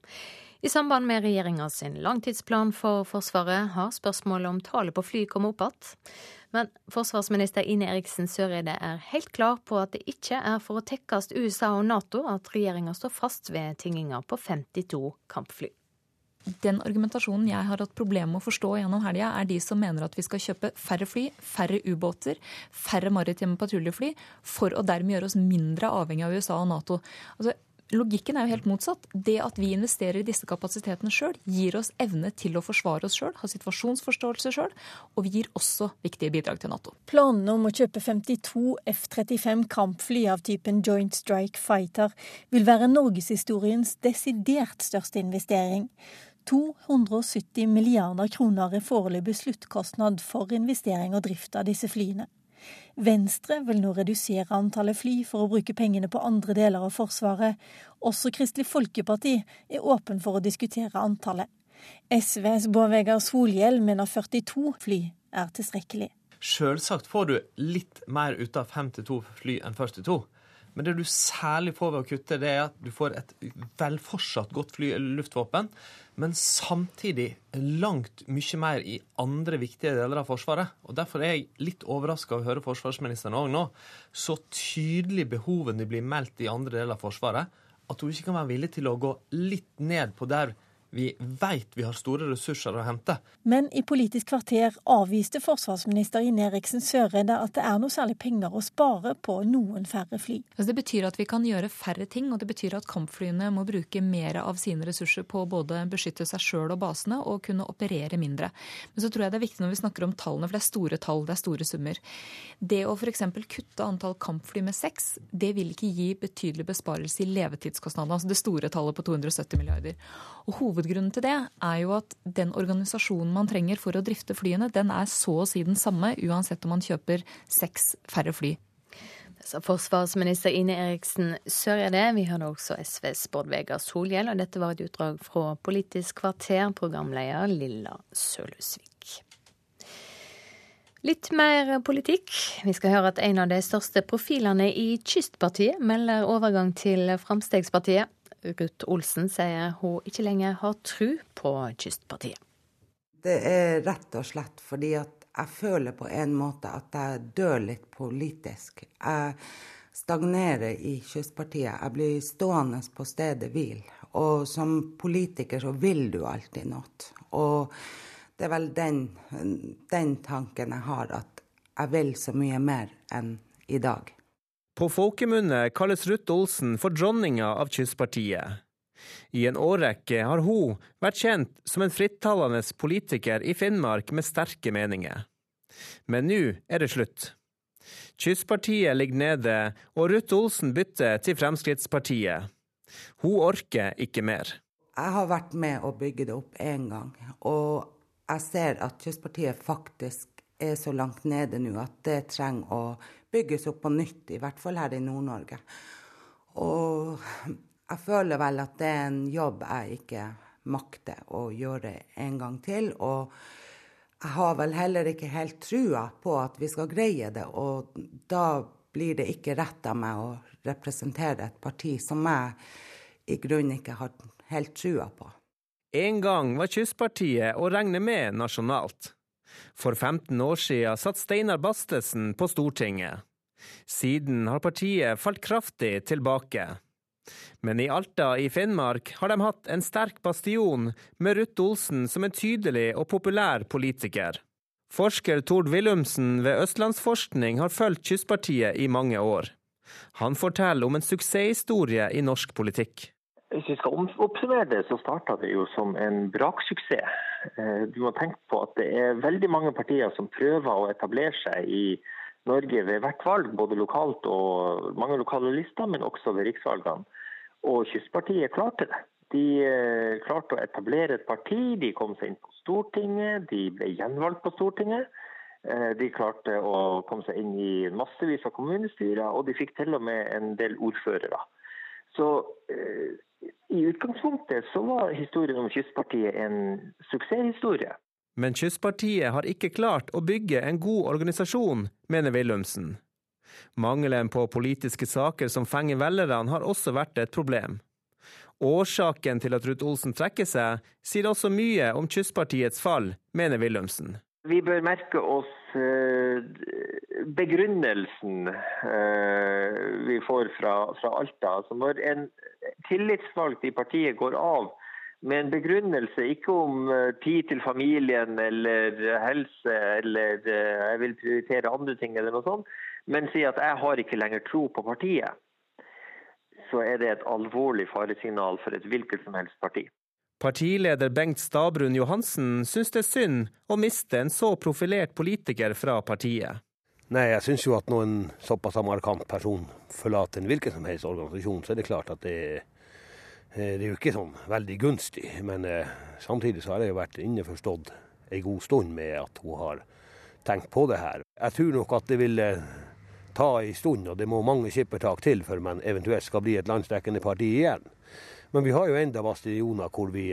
I samband med regjeringa sin langtidsplan for Forsvaret har spørsmålet om tallet på fly kommet opp igjen. Men forsvarsminister Ine Eriksen Søreide er helt klar på at det ikke er for å tekkes USA og Nato at regjeringa står fast ved tinginga på 52 kampfly. Den argumentasjonen jeg har hatt problemer med å forstå gjennom helga, er de som mener at vi skal kjøpe færre fly, færre ubåter, færre maritime patruljefly, for å dermed gjøre oss mindre avhengig av USA og Nato. Altså, Logikken er jo helt motsatt. Det at vi investerer i disse kapasitetene sjøl, gir oss evne til å forsvare oss sjøl, ha situasjonsforståelse sjøl, og vi gir også viktige bidrag til Nato. Planene om å kjøpe 52 F-35 kampfly av typen Joint Strike Fighter vil være norgeshistoriens desidert største investering. 270 milliarder kroner er foreløpig sluttkostnad for investering og drift av disse flyene. Venstre vil nå redusere antallet fly for å bruke pengene på andre deler av Forsvaret. Også Kristelig Folkeparti er åpen for å diskutere antallet. SVs Bård Vegar Solhjell mener 42 fly er tilstrekkelig. Sjølsagt får du litt mer ut av 52 fly enn 42. Men det du særlig får ved å kutte, det er at du får et vel fortsatt godt fly- luftvåpen, men samtidig langt mye mer i andre viktige deler av Forsvaret. Og Derfor er jeg litt overraska over å høre forsvarsministeren òg nå. Så tydelig behovene blir meldt i andre deler av Forsvaret, at hun ikke kan være villig til å gå litt ned på der vi veit vi har store ressurser å hente. Men i Politisk kvarter avviste forsvarsminister Ine Eriksen Søreide at det er noe særlig penger å spare på noen færre fly. Altså det betyr at vi kan gjøre færre ting, og det betyr at kampflyene må bruke mer av sine ressurser på å både beskytte seg sjøl og basene og kunne operere mindre. Men så tror jeg det er viktig når vi snakker om tallene, for det er store tall, det er store summer. Det å f.eks. kutte antall kampfly med seks, det vil ikke gi betydelig besparelse i levetidskostnadene, altså det store tallet på 270 milliarder. Og Hovedgrunnen til det er jo at den organisasjonen man trenger for å drifte flyene, den er så å si den samme, uansett om man kjøper seks færre fly. Sa forsvarsminister Ine Eriksen Søreide. Vi hørte også SVs Bård Vegar Solhjell, og dette var et utdrag fra Politisk kvarter, programleder Lilla Sølhusvik. Litt mer politikk. Vi skal høre at en av de største profilene i Kystpartiet melder overgang til Fremskrittspartiet. Ruth Olsen sier hun ikke lenger har tru på Kystpartiet. Det er rett og slett fordi at jeg føler på en måte at jeg dør litt politisk. Jeg stagnerer i Kystpartiet. Jeg blir stående på stedet hvil. Og som politiker så vil du alltid noe. Og det er vel den, den tanken jeg har, at jeg vil så mye mer enn i dag. På folkemunne kalles Ruth Olsen for dronninga av Kystpartiet. I en årrekke har hun vært kjent som en frittalende politiker i Finnmark med sterke meninger. Men nå er det slutt. Kystpartiet ligger nede, og Ruth Olsen bytter til Fremskrittspartiet. Hun orker ikke mer. jeg har vært med å bygge det opp én gang. Og jeg ser at Kystpartiet faktisk er så langt nede nå at det trenger å bygges opp på nytt, i hvert fall her i Nord-Norge. Og jeg føler vel at det er en jobb jeg ikke makter å gjøre en gang til. Og jeg har vel heller ikke helt trua på at vi skal greie det. Og da blir det ikke rett av meg å representere et parti som jeg i grunnen ikke har helt trua på. En gang var Kystpartiet å regne med nasjonalt. For 15 år siden satt Steinar Bastesen på Stortinget. Siden har partiet falt kraftig tilbake. Men i Alta i Finnmark har de hatt en sterk bastion med Ruth Olsen som en tydelig og populær politiker. Forsker Tord Willumsen ved Østlandsforskning har fulgt Kystpartiet i mange år. Han forteller om en suksesshistorie i norsk politikk. Hvis vi skal oppsummere det, så starta det jo som en braksuksess. Eh, du må tenke på at det er veldig mange partier som prøver å etablere seg i Norge ved hvert valg, både lokalt og mange lokale lister, men også ved riksvalgene. Og Kystpartiet klarte det. De eh, klarte å etablere et parti, de kom seg inn på Stortinget, de ble gjenvalgt på Stortinget. Eh, de klarte å komme seg inn i massevis av kommunestyrer, og de fikk til og med en del ordførere. Så i utgangspunktet så var historien om Kystpartiet en suksesshistorie. Men Kystpartiet har ikke klart å bygge en god organisasjon, mener Willumsen. Mangelen på politiske saker som fenger velgerne har også vært et problem. Årsaken til at Ruth Olsen trekker seg, sier også mye om Kystpartiets fall, mener Willumsen. Vi bør merke oss begrunnelsen eh, vi får fra, fra Alta. Altså når en tillitsvalgt i partiet går av med en begrunnelse ikke om eh, tid til familien eller helse eller eh, jeg vil prioritere andre ting eller noe sånt, men sier at jeg har ikke lenger tro på partiet, så er det et alvorlig faresignal for et hvilket som helst parti. Partileder Bengt Stabrun Johansen syns det er synd å miste en så profilert politiker fra partiet. Nei, jeg syns jo at når en såpass markant person forlater en hvilken som helst organisasjon, så er det klart at det Eh, det er jo ikke sånn veldig gunstig, men eh, samtidig så har jeg jo vært innforstått en god stund med at hun har tenkt på det her. Jeg tror nok at det vil eh, ta en stund, og det må mange skippertak til før man eventuelt skal bli et landsdekkende parti igjen. Men vi har jo enda bastioner hvor vi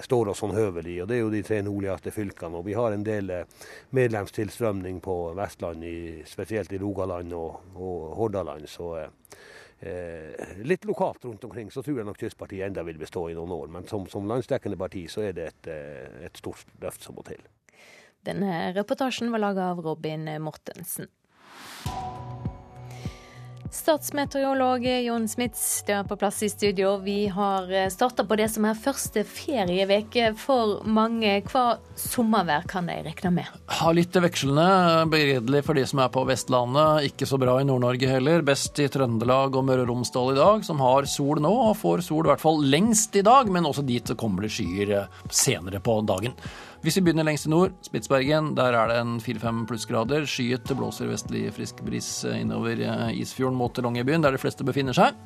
står oss sånn høvelig, og det er jo de tre nordligste fylkene. Og vi har en del medlemstilstrømning på Vestland, spesielt i Rogaland og, og Hordaland. så eh, litt lokalt rundt omkring, så tror jeg nok Kystpartiet enda vil bestå i noen år. Men som, som landsdekkende parti så er det et, eh, et stort løft som må til. Denne reportasjen var laga av Robin Mortensen. Statsmeteorolog Jon Smits, du er på plass i studio. Vi har eh, starta på det som er første ferieveke for mange. Hva sommervær kan de regne med? Ha litt vekslende. Begredelig for de som er på Vestlandet. Ikke så bra i Nord-Norge heller. Best i Trøndelag og Møre og Romsdal i dag, som har sol nå. Og får sol i hvert fall lengst i dag, men også dit kommer det skyer eh, senere på dagen. Hvis vi begynner lengst i nord, Spitsbergen, der er det en 4-5 plussgrader. Skyet, det blåser vestlig frisk bris eh, innover eh, Isfjorden mot Longyearbyen, der de fleste befinner seg.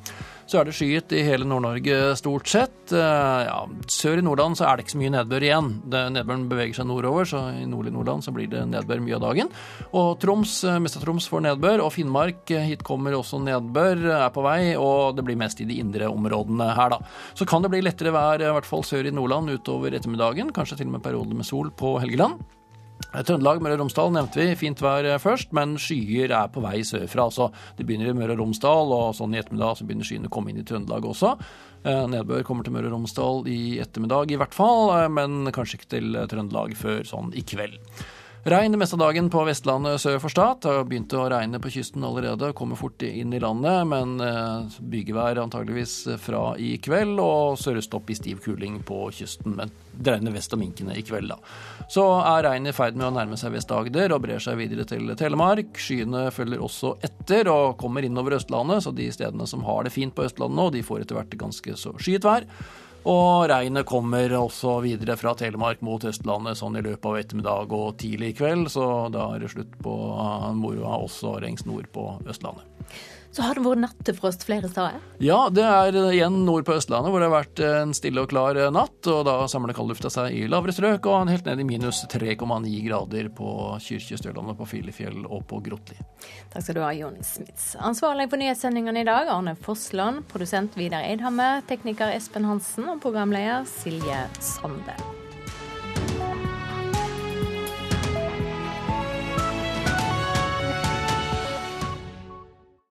Så er det skyet i hele Nord-Norge stort sett. Eh, ja, sør i Nordland så er det ikke så mye nedbør igjen. Nedbøren beveger seg nordover, så i nordlig Nordland så blir det nedbør mye av dagen. Og Troms, mest av Troms får nedbør, og Finnmark, hit kommer også nedbør, er på vei, og det blir mest i de indre områdene her, da. Så kan det bli lettere vær, i hvert fall sør i Nordland utover ettermiddagen, kanskje til og med perioder med sol på Helgeland. Trøndelag, Møre og Romsdal nevnte vi. Fint vær først, men skyer er på vei sørfra. Altså, det begynner i Møre og Romsdal, og sånn i ettermiddag så begynner skyene å komme inn i Trøndelag også. Eh, nedbør kommer til Møre og Romsdal i ettermiddag i hvert fall, eh, men kanskje ikke til Trøndelag før sånn i kveld. Regn det meste av dagen på Vestlandet sør for Stad. Det har begynt å regne på kysten allerede, kommer fort inn i landet. Men eh, bygevær antageligvis fra i kveld, og sørøstopp i stiv kuling på kysten. Men det regner vest om minkene i kveld, da. Så er regnet i ferd med å nærme seg Vest-Agder og brer seg videre til Telemark. Skyene følger også etter og kommer innover Østlandet, så de stedene som har det fint på Østlandet nå, de får etter hvert ganske så skyet vær. Og regnet kommer også videre fra Telemark mot Østlandet sånn i løpet av ettermiddag og tidlig i kveld, så da er det slutt på moroa også lengst nord på Østlandet. Så har det vært nattefrost flere steder? Ja, det er igjen nord på Østlandet hvor det har vært en stille og klar natt. og Da samler kaldlufta seg i lavere strøk og helt ned i minus 3,9 grader på Kyrkjestølandet, på Filefjell og på Grotli. Takk skal du ha, Jon Smits. Ansvarlig for nyhetssendingene i dag, Arne Fossland. Produsent Vidar Eidhammer. Tekniker Espen Hansen og programleder Silje Sande.